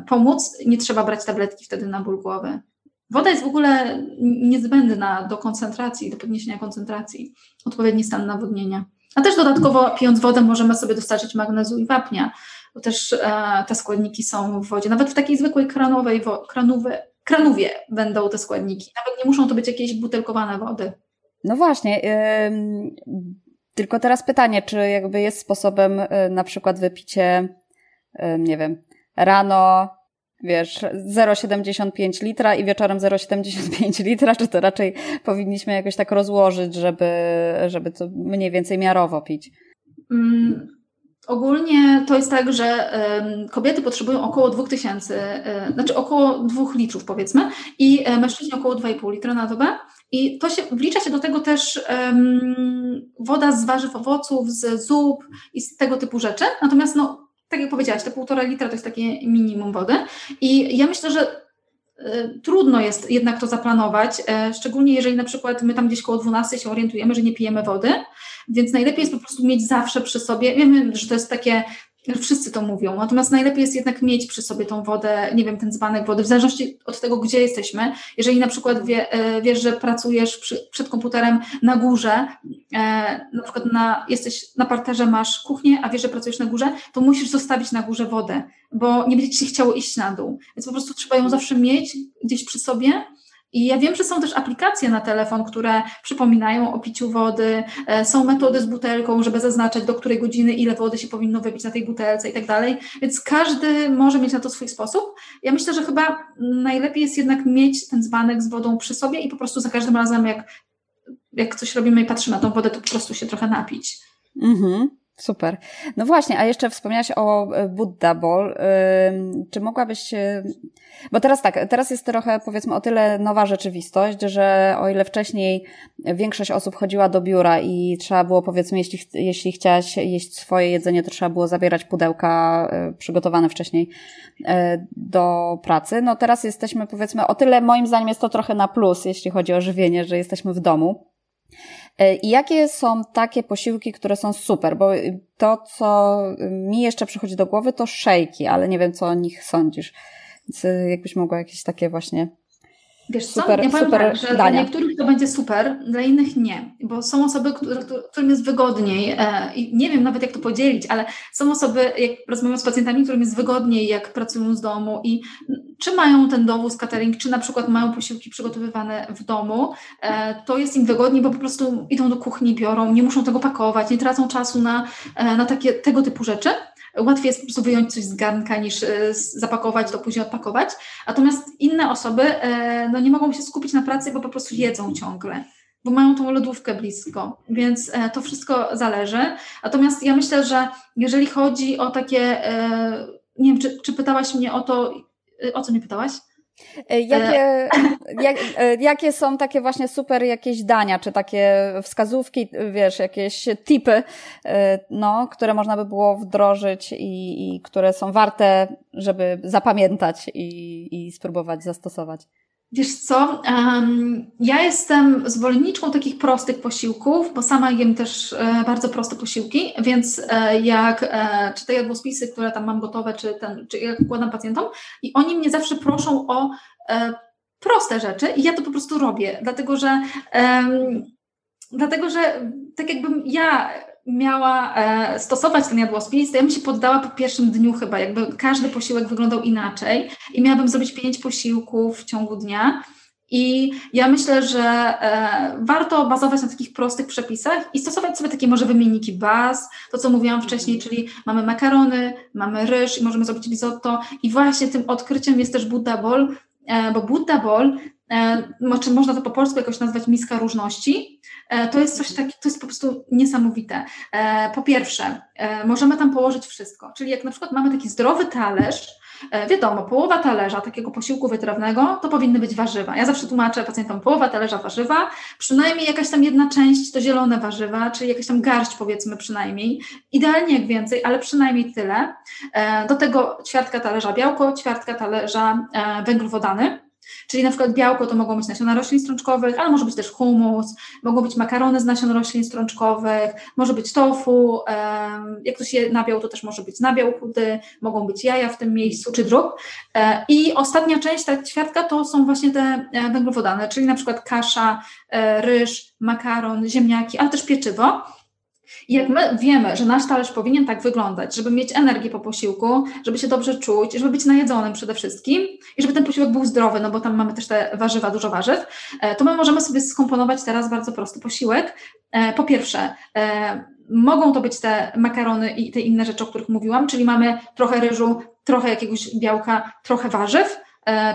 pomóc, nie trzeba brać tabletki wtedy na ból głowy. Woda jest w ogóle niezbędna do koncentracji, do podniesienia koncentracji, odpowiedni stan nawodnienia. A też dodatkowo pijąc wodę możemy sobie dostarczyć magnezu i wapnia, bo też e, te składniki są w wodzie. Nawet w takiej zwykłej kranowej, wo, kranowe, kranówie będą te składniki. Nawet nie muszą to być jakieś butelkowane wody. No właśnie. Tylko teraz pytanie, czy jakby jest sposobem y, na przykład wypicie, y, nie wiem, rano, wiesz, 0,75 litra i wieczorem 0,75 litra, czy to raczej powinniśmy jakoś tak rozłożyć, żeby, żeby to mniej więcej miarowo pić? Mm, ogólnie to jest tak, że kobiety potrzebują około 2000, y, znaczy około 2 litrów powiedzmy i e, mężczyźni około 2,5 litra na dobę. I to się, wlicza się do tego też woda z warzyw, owoców, z zup i z tego typu rzeczy. Natomiast, no, tak jak powiedziałaś, te półtora litra to jest takie minimum wody. I ja myślę, że y, trudno jest jednak to zaplanować, y, szczególnie jeżeli na przykład my tam gdzieś koło 12 się orientujemy, że nie pijemy wody, więc najlepiej jest po prostu mieć zawsze przy sobie, wiemy, że to jest takie Wszyscy to mówią. Natomiast najlepiej jest jednak mieć przy sobie tą wodę, nie wiem, ten dzbanek wody, w zależności od tego, gdzie jesteśmy. Jeżeli na przykład wie, e, wiesz, że pracujesz przy, przed komputerem na górze, e, na przykład na, jesteś na parterze, masz kuchnię, a wiesz, że pracujesz na górze, to musisz zostawić na górze wodę, bo nie będzie ci się chciało iść na dół. Więc po prostu trzeba ją zawsze mieć gdzieś przy sobie i ja wiem, że są też aplikacje na telefon, które przypominają o piciu wody, e, są metody z butelką, żeby zaznaczać do której godziny ile wody się powinno wypić na tej butelce i tak dalej, więc każdy może mieć na to swój sposób. Ja myślę, że chyba najlepiej jest jednak mieć ten dzbanek z wodą przy sobie i po prostu za każdym razem, jak, jak coś robimy i patrzymy na tą wodę, to po prostu się trochę napić. Mhm. Super. No właśnie, a jeszcze wspomniałaś o e, Buddha Ball. Czy mogłabyś. Bo teraz tak, teraz jest trochę powiedzmy o tyle nowa rzeczywistość, że o ile wcześniej większość osób chodziła do biura i trzeba było powiedzmy, jeśli, jeśli chciałaś jeść swoje jedzenie, to trzeba było zabierać pudełka e, przygotowane wcześniej e, do pracy. No teraz jesteśmy powiedzmy o tyle, moim zdaniem jest to trochę na plus, jeśli chodzi o żywienie, że jesteśmy w domu. E, I jakie są takie posiłki, które są super? Bo to, co mi jeszcze przychodzi do głowy, to szejki, ale nie wiem, co o nich sądzisz. Więc e, jakbyś mogła jakieś takie właśnie Wiesz co, super, ja powiem super tak, że dania. dla niektórych to będzie super, dla innych nie, bo są osoby, którym jest wygodniej e, i nie wiem nawet jak to podzielić, ale są osoby, jak rozmawiam z pacjentami, którym jest wygodniej, jak pracują z domu i czy mają ten dowóz catering, czy na przykład mają posiłki przygotowywane w domu, e, to jest im wygodniej, bo po prostu idą do kuchni, biorą, nie muszą tego pakować, nie tracą czasu na, e, na takie tego typu rzeczy. Łatwiej jest po prostu wyjąć coś z garnka niż e, zapakować, to później odpakować. Natomiast inne osoby e, no, nie mogą się skupić na pracy, bo po prostu jedzą ciągle bo mają tą lodówkę blisko, więc e, to wszystko zależy. Natomiast ja myślę, że jeżeli chodzi o takie, nie wiem, czy, czy pytałaś mnie o to, o co mnie pytałaś? E, jakie, jak, e, jakie są takie właśnie super jakieś dania, czy takie wskazówki, wiesz, jakieś tipy, e, no, które można by było wdrożyć i, i które są warte, żeby zapamiętać i, i spróbować zastosować? Wiesz co, ja jestem zwolenniczką takich prostych posiłków, bo sama jem też e, bardzo proste posiłki, więc e, jak e, czy te jadłospisy, które tam mam gotowe, czy, ten, czy jak układam pacjentom i oni mnie zawsze proszą o proste rzeczy i ja to po prostu robię, dlatego że dlatego, że tak jakbym ja miała e, stosować ten jadłospis, to ja bym się poddała po pierwszym dniu chyba, jakby każdy posiłek wyglądał inaczej i miałabym zrobić pięć posiłków w ciągu dnia. I ja myślę, że e, warto bazować na takich prostych przepisach i stosować sobie takie może wymienniki baz, to co mówiłam wcześniej, czyli mamy makarony, mamy ryż i możemy zrobić risotto i właśnie tym odkryciem jest też Buddha Bowl, bo Buddha Bowl E, czy można to po polsku jakoś nazwać miska różności, e, to jest coś takiego, to jest po prostu niesamowite. E, po pierwsze, możemy tam położyć wszystko, czyli jak na przykład mamy taki zdrowy talerz, wiadomo, połowa talerza takiego posiłku wytrawnego to powinny być warzywa. Ja zawsze tłumaczę pacjentom połowa talerza warzywa, przynajmniej jakaś tam jedna część to zielone warzywa, czyli jakaś tam garść powiedzmy przynajmniej, idealnie jak więcej, ale przynajmniej tyle. Do tego ćwiartka talerza białko, ćwiartka talerza węglowodany, Czyli na przykład białko to mogą być nasiona roślin strączkowych, ale może być też humus, mogą być makarony z nasion roślin strączkowych, może być tofu, jak ktoś je nabiał, to też może być nabiał chudy, mogą być jaja w tym miejscu, czy drób. E, I ostatnia część, ta ćwiartka, to są właśnie te e, węglowodany, czyli na przykład kasza, e, ryż, makaron, ziemniaki, ale też pieczywo. I jak my wiemy, że nasz talerz powinien tak wyglądać, żeby mieć energię po posiłku, żeby się dobrze czuć, żeby być najedzonym przede wszystkim i żeby ten posiłek był zdrowy, no bo tam mamy też te warzywa, dużo warzyw, e, to my możemy sobie skomponować teraz bardzo prosty posiłek. E, po pierwsze, e, mogą to być te makarony i te inne rzeczy, o których mówiłam, czyli mamy trochę ryżu, trochę jakiegoś białka, trochę warzyw,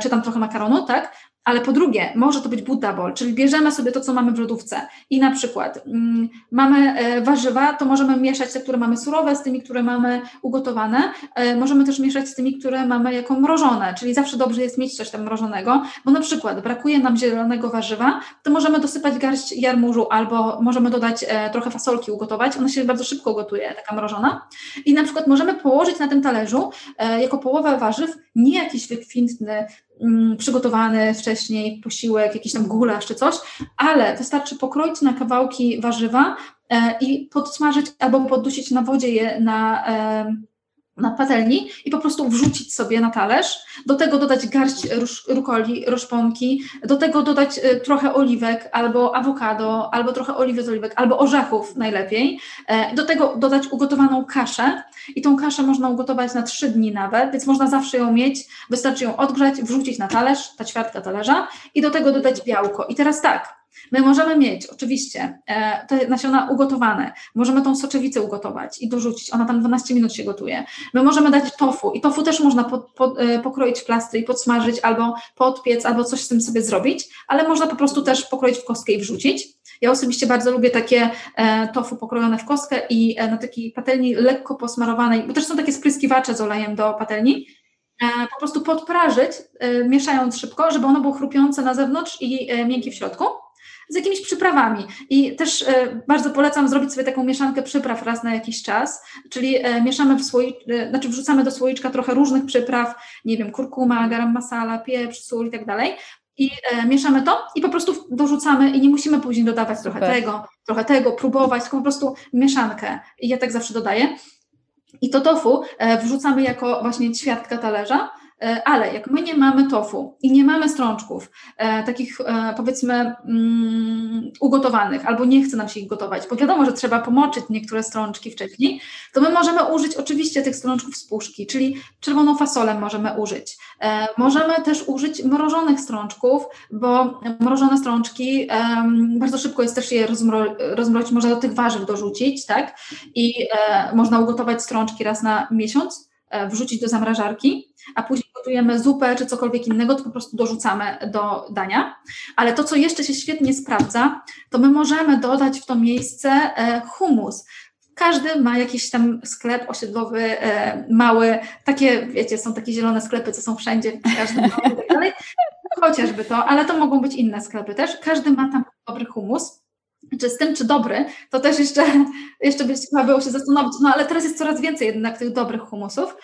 czy tam trochę makaronu, tak? Ale po drugie, może to być Buddha bowl, czyli bierzemy sobie to, co mamy w lodówce i na przykład mm, mamy e, warzywa, to możemy mieszać te, które mamy surowe z tymi, które mamy ugotowane. E, możemy też mieszać z tymi, które mamy jako mrożone, czyli zawsze dobrze jest mieć coś tam mrożonego, bo na przykład brakuje nam zielonego warzywa, to możemy dosypać garść jarmużu albo możemy dodać e, trochę fasolki ugotować, ona się bardzo szybko gotuje, taka mrożona. I na przykład możemy położyć na tym talerzu jako połowę warzyw nie jakiś wykwintny przygotowany wcześniej posiłek, jakiś tam gulasz czy coś, ale wystarczy pokroić na kawałki warzywa e, i podsmażyć albo poddusić na wodzie je na na patelni i po prostu wrzucić sobie na talerz, do tego dodać garść rukoli, roszponki, do tego dodać y, trochę oliwek albo awokado, albo trochę oliwy z oliwek, albo orzechów najlepiej, e, do tego dodać ugotowaną kaszę i tą kaszę można ugotować na trzy dni nawet, więc można zawsze ją mieć, wystarczy ją odgrzać, wrzucić na talerz, ta ćwiartka talerza i do tego dodać białko. I teraz tak, My możemy mieć oczywiście e, te nasiona ugotowane, możemy tą soczewicę ugotować i dorzucić, ona tam 12 minut się gotuje. My możemy dać tofu i tofu też można pod, pod, e, pokroić w plastry i podsmażyć albo podpiec, albo coś z tym sobie zrobić, ale można po prostu też pokroić w kostkę i wrzucić. Ja osobiście bardzo lubię takie e, tofu pokrojone w kostkę i na takiej patelni lekko posmarowanej, bo też są takie spryskiwacze z olejem do patelni, po prostu podprażyć, mieszając szybko, żeby ono było chrupiące na zewnątrz i miękkie w środku z jakimiś przyprawami. I też e, bardzo polecam zrobić sobie taką mieszankę przypraw raz na jakiś czas, czyli e, mieszamy w słoik, e, znaczy wrzucamy do słoiczka trochę różnych przypraw, nie wiem, kurkuma, garam masala, pieprz, sól i tak dalej. I mieszamy to i po prostu dorzucamy i nie musimy później dodawać Super. trochę tego, trochę tego, próbować, tylko po prostu mieszankę. I ja tak zawsze dodaję. I to tofu wrzucamy jako właśnie ćwiartka talerza ale jak my nie mamy tofu i nie mamy strączków, e, takich e, powiedzmy mm, ugotowanych, albo nie chce nam się ich gotować, bo wiadomo, że trzeba pomoczyć niektóre strączki wcześniej, to my możemy użyć oczywiście tych strączków z puszki, czyli czerwoną fasolę możemy użyć. Możemy też użyć mrożonych strączków, bo mrożone strączki bardzo szybko jest też je rozmro rozmrozić, można do tych warzyw dorzucić, tak? I można ugotować strączki raz na miesiąc, wrzucić do zamrażarki a później gotujemy zupę czy cokolwiek innego, to po prostu dorzucamy do dania. Ale to, co jeszcze się świetnie sprawdza, to my możemy dodać w to miejsce e, humus. Każdy ma jakiś tam sklep osiedlowy, e, mały, takie, wiecie, są takie zielone sklepy, co są wszędzie, każdy ma tak dalej. Chociażby to, ale to mogą być inne sklepy też. Każdy ma tam dobry humus czy z tym, czy dobry, to też jeszcze, jeszcze by trzeba było się zastanowić. No ale teraz jest coraz więcej jednak tych dobrych humusów,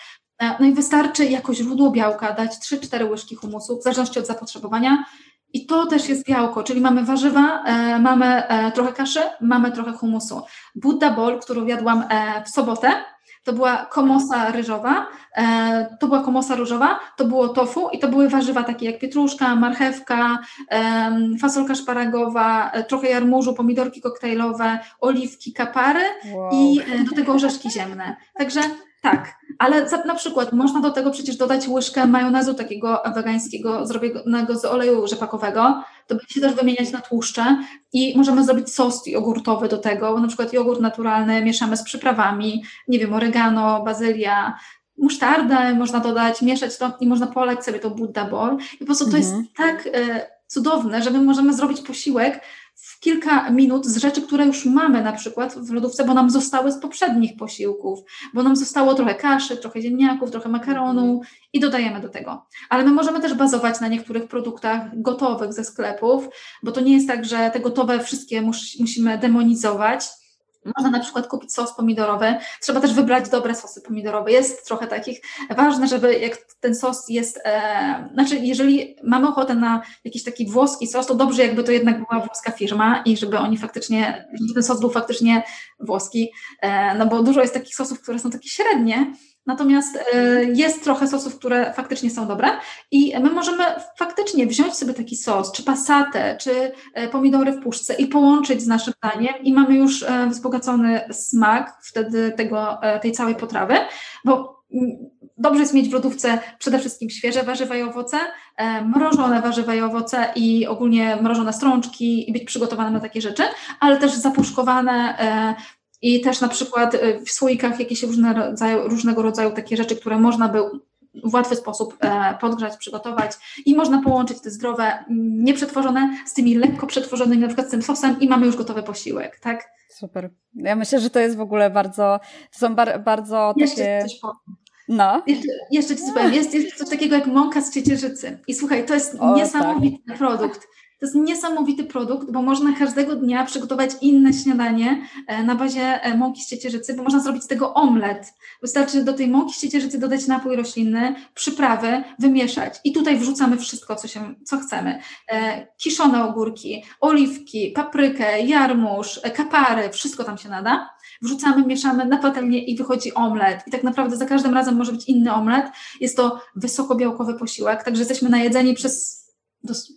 E, no i wystarczy jako źródło białka dać 3-4 łyżki humusu, w zależności od zapotrzebowania. I to też jest białko, czyli mamy warzywa, e, mamy e, trochę kaszy, mamy trochę humusu. Buddha bowl, którą jadłam e, w sobotę, to była komosa ryżowa, e, to była komosa różowa, to było tofu i to były warzywa takie jak pietruszka, marchewka, e, fasolka szparagowa, e, trochę jarmużu, pomidorki koktajlowe, oliwki, kapary wow. i do tego orzeszki ziemne. Także tak, ale za, na przykład można do tego przecież dodać łyżkę majonezu takiego wegańskiego zrobionego z oleju rzepakowego, to będzie się też wymieniać na tłuszcze i możemy zrobić sos jogurtowy do tego, na przykład jogurt naturalny mieszamy z przyprawami, nie wiem, oregano, bazylia, musztardę można dodać, mieszać to i można polać sobie to Buddha Bowl i po prostu to jest mhm. tak e, cudowne, że my możemy zrobić posiłek, w kilka minut z rzeczy, które już mamy na przykład w lodówce, bo nam zostały z poprzednich posiłków, bo nam zostało trochę kaszy, trochę ziemniaków, trochę makaronu i dodajemy do tego. Ale my możemy też bazować na niektórych produktach gotowych ze sklepów, bo to nie jest tak, że te gotowe wszystkie mus, musimy demonizować można na przykład kupić sos pomidorowy. Trzeba też wybrać dobre sosy pomidorowe. Jest trochę takich. Ważne, żeby jak ten sos jest, e, znaczy jeżeli mamy ochotę na jakiś taki włoski sos, to dobrze jakby to jednak była włoska firma i żeby oni faktycznie, żeby ten sos był faktycznie włoski, e, no bo dużo jest takich sosów, które są takie średnie, Natomiast e, jest trochę sosów, które faktycznie są dobre i my możemy faktycznie wziąć sobie taki sos, czy pasatę, czy e, pomidory w puszce i połączyć z naszym daniem i mamy już e, wzbogacony smak wtedy tego, tej całej potrawy, bo dobrze jest mieć w lodówce przede wszystkim świeże warzywa i owoce, mrożone warzywa i owoce i ogólnie mrożone strączki i być przygotowanym na takie rzeczy, ale też zapuszkowane i też na przykład y, w słoikach jakieś różne rodzaju, różnego rodzaju takie rzeczy, które można by w łatwy sposób e, podgrzać, przygotować i można połączyć te zdrowe, mm, nieprzetworzone z tymi lekko przetworzonymi, na przykład z tym sosem i mamy już gotowy posiłek, tak? Super. Ja myślę, że to jest w ogóle bardzo, to są bar, bardzo Jeszcze takie... Coś powiem. No. Jeszcze, jeszcze ci powiem, jest, jest coś takiego jak mąka z ciecierzycy. I słuchaj, to jest o, tak. niesamowity tak. produkt. To jest niesamowity produkt, bo można każdego dnia przygotować inne śniadanie e, na bazie e, mąki z ciecierzycy, bo można zrobić z tego omlet. Wystarczy do tej mąki z ciecierzycy dodać napój roślinny, przyprawy, wymieszać i tutaj wrzucamy wszystko, co, się, co chcemy. E, kiszone ogórki, oliwki, paprykę, jarmuż, kapary, wszystko tam się nada. Wrzucamy, mieszamy na patelnię i wychodzi omlet. I tak naprawdę za każdym razem może być inny omlet. Jest to wysokobiałkowy posiłek, także jesteśmy najedzeni przez,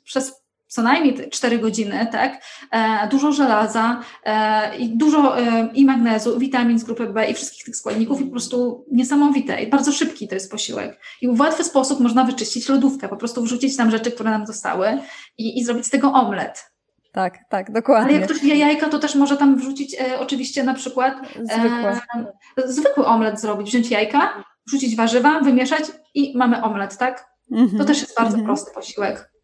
przez co najmniej 4 godziny, tak? E, dużo żelaza e, i dużo e, i magnezu, witamin z grupy B i wszystkich tych składników i po prostu niesamowite i bardzo szybki to jest posiłek. I w łatwy sposób można wyczyścić lodówkę, po prostu wrzucić tam rzeczy, które nam zostały i, i zrobić z tego omlet. Tak, tak, dokładnie. Ale jak ktoś wie jajka, to też może tam wrzucić e, oczywiście na przykład zwykły. E, zwykły omlet zrobić, wziąć jajka, wrzucić warzywa, wymieszać i mamy omlet, tak? Mm -hmm. To też jest bardzo mm -hmm. prosty posiłek.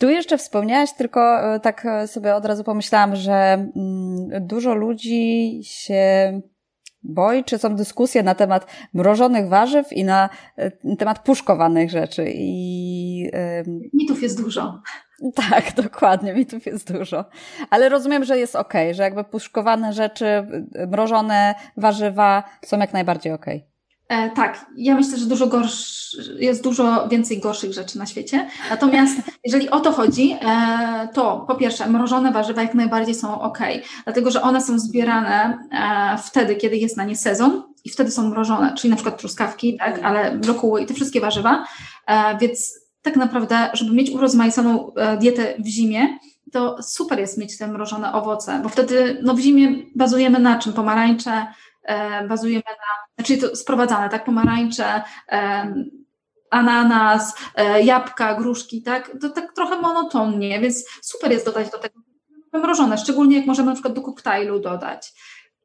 Tu jeszcze wspomniałaś, tylko e, tak e, sobie od razu pomyślałam, że mm, dużo ludzi się boi, czy są dyskusje na temat mrożonych warzyw i na e, temat puszkowanych rzeczy. I, mitów jest dużo. Tak, dokładnie, mitów jest dużo. Ale rozumiem, że jest ok, że jakby puszkowane rzeczy, mrożone warzywa są jak najbardziej ok. E, tak, ja myślę, że dużo gorsz, jest dużo więcej gorszych rzeczy na świecie. Natomiast jeżeli o to chodzi, e, to po pierwsze, mrożone warzywa jak najbardziej są ok, dlatego że one są zbierane e, wtedy, kiedy jest na nie sezon i wtedy są mrożone, czyli na przykład truskawki, tak, ale brokuły i te wszystkie warzywa. E, więc tak naprawdę, żeby mieć urozmaiconą e, dietę w zimie, to super jest mieć te mrożone owoce, bo wtedy no w zimie bazujemy na czym? Pomarańcze, bazujemy na czyli to sprowadzane, tak, pomarańcze, ananas, e, jabłka, gruszki, tak, to tak trochę monotonnie, więc super jest dodać do tego mrożone, szczególnie jak możemy na przykład do koktajlu dodać.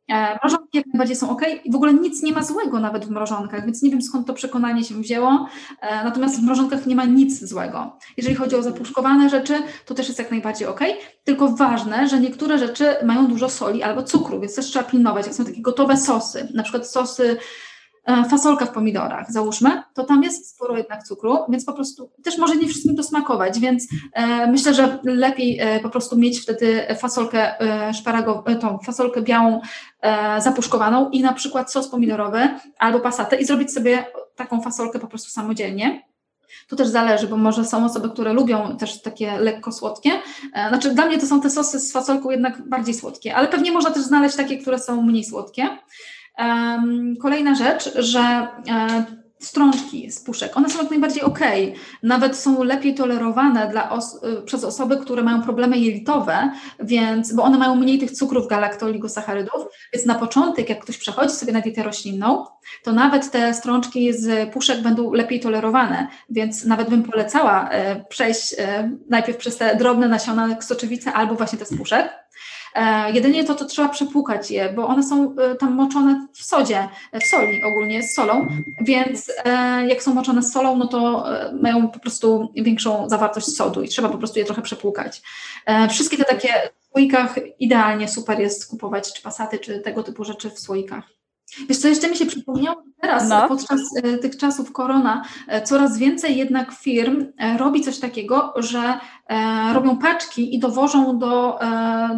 E, mrożonki jak najbardziej są ok i w ogóle nic nie ma złego nawet w mrożonkach, więc nie wiem skąd to przekonanie się wzięło. E, natomiast w mrożonkach nie ma nic złego. Jeżeli chodzi o zapuszkowane rzeczy, to też jest jak najbardziej ok. Tylko ważne, że niektóre rzeczy mają dużo soli albo cukru, więc też trzeba pilnować. Jak są takie gotowe sosy, na przykład sosy fasolka w pomidorach, załóżmy, to tam jest sporo jednak cukru, więc po prostu też może nie wszystkim to smakować, więc e, myślę, że lepiej e, po prostu mieć wtedy fasolkę e, e, tą fasolkę białą e, zapuszkowaną i na przykład sos pomidorowy albo pasatę i zrobić sobie taką fasolkę po prostu samodzielnie. To też zależy, bo może są osoby, które lubią też takie lekko słodkie. Znaczy, dla mnie to są te sosy z fasolką jednak bardziej słodkie, ale pewnie można też znaleźć takie, które są mniej słodkie. Kolejna rzecz, że e, strączki z puszek, one są jak najbardziej ok. Nawet są lepiej tolerowane dla os e, przez osoby, które mają problemy jelitowe, więc, bo one mają mniej tych cukrów galaktoligosacharydów, więc na początek, jak ktoś przechodzi sobie na dietę roślinną, to nawet te strączki z puszek będą lepiej tolerowane, więc nawet bym polecała e, przejść najpierw przez te drobne nasiona soczewice albo właśnie te z puszek. E, jedynie to, to trzeba przepłukać je, bo one są e, tam moczone w sodzie, w soli ogólnie, z solą, więc e, jak są moczone z solą, no to mają po prostu większą zawartość sodu i trzeba po prostu je trochę przepłukać. Wszystkie te takie w słoikach idealnie super jest kupować czy pasaty, czy tego typu rzeczy w słoikach. Wiesz co, jeszcze mi się przypomniało, teraz no. podczas e, tych czasów korona e, coraz więcej jednak firm e, robi coś takiego, że robią paczki i dowożą do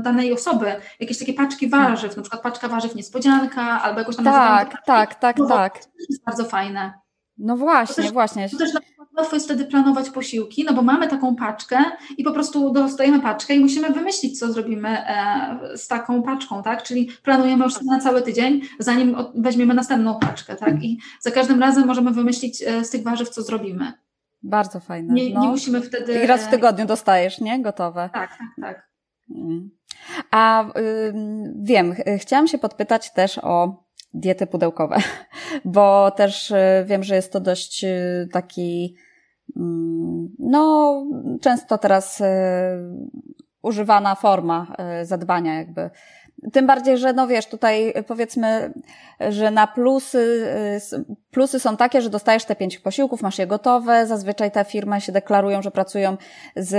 danej osoby jakieś takie paczki warzyw, na przykład paczka warzyw niespodzianka albo jakoś tam Tak, tak, tak, tak. To jest bardzo fajne. No właśnie, to też, właśnie. To też łatwo jest wtedy planować posiłki, no bo mamy taką paczkę i po prostu dostajemy paczkę i musimy wymyślić, co zrobimy e, z taką paczką, tak? Czyli planujemy już na cały tydzień, zanim weźmiemy następną paczkę, tak? I za każdym razem możemy wymyślić e, z tych warzyw, co zrobimy. Bardzo fajne. Nie, no. nie musimy wtedy. I raz w tygodniu dostajesz, nie? Gotowe. Tak, tak, tak. Mm. A y, wiem, chciałam się podpytać też o diety pudełkowe, bo też y, wiem, że jest to dość y, taki, no, często teraz y, używana forma zadbania jakby tym bardziej, że no wiesz, tutaj powiedzmy, że na plusy, plusy są takie, że dostajesz te pięć posiłków, masz je gotowe, zazwyczaj te firmy się deklarują, że pracują z,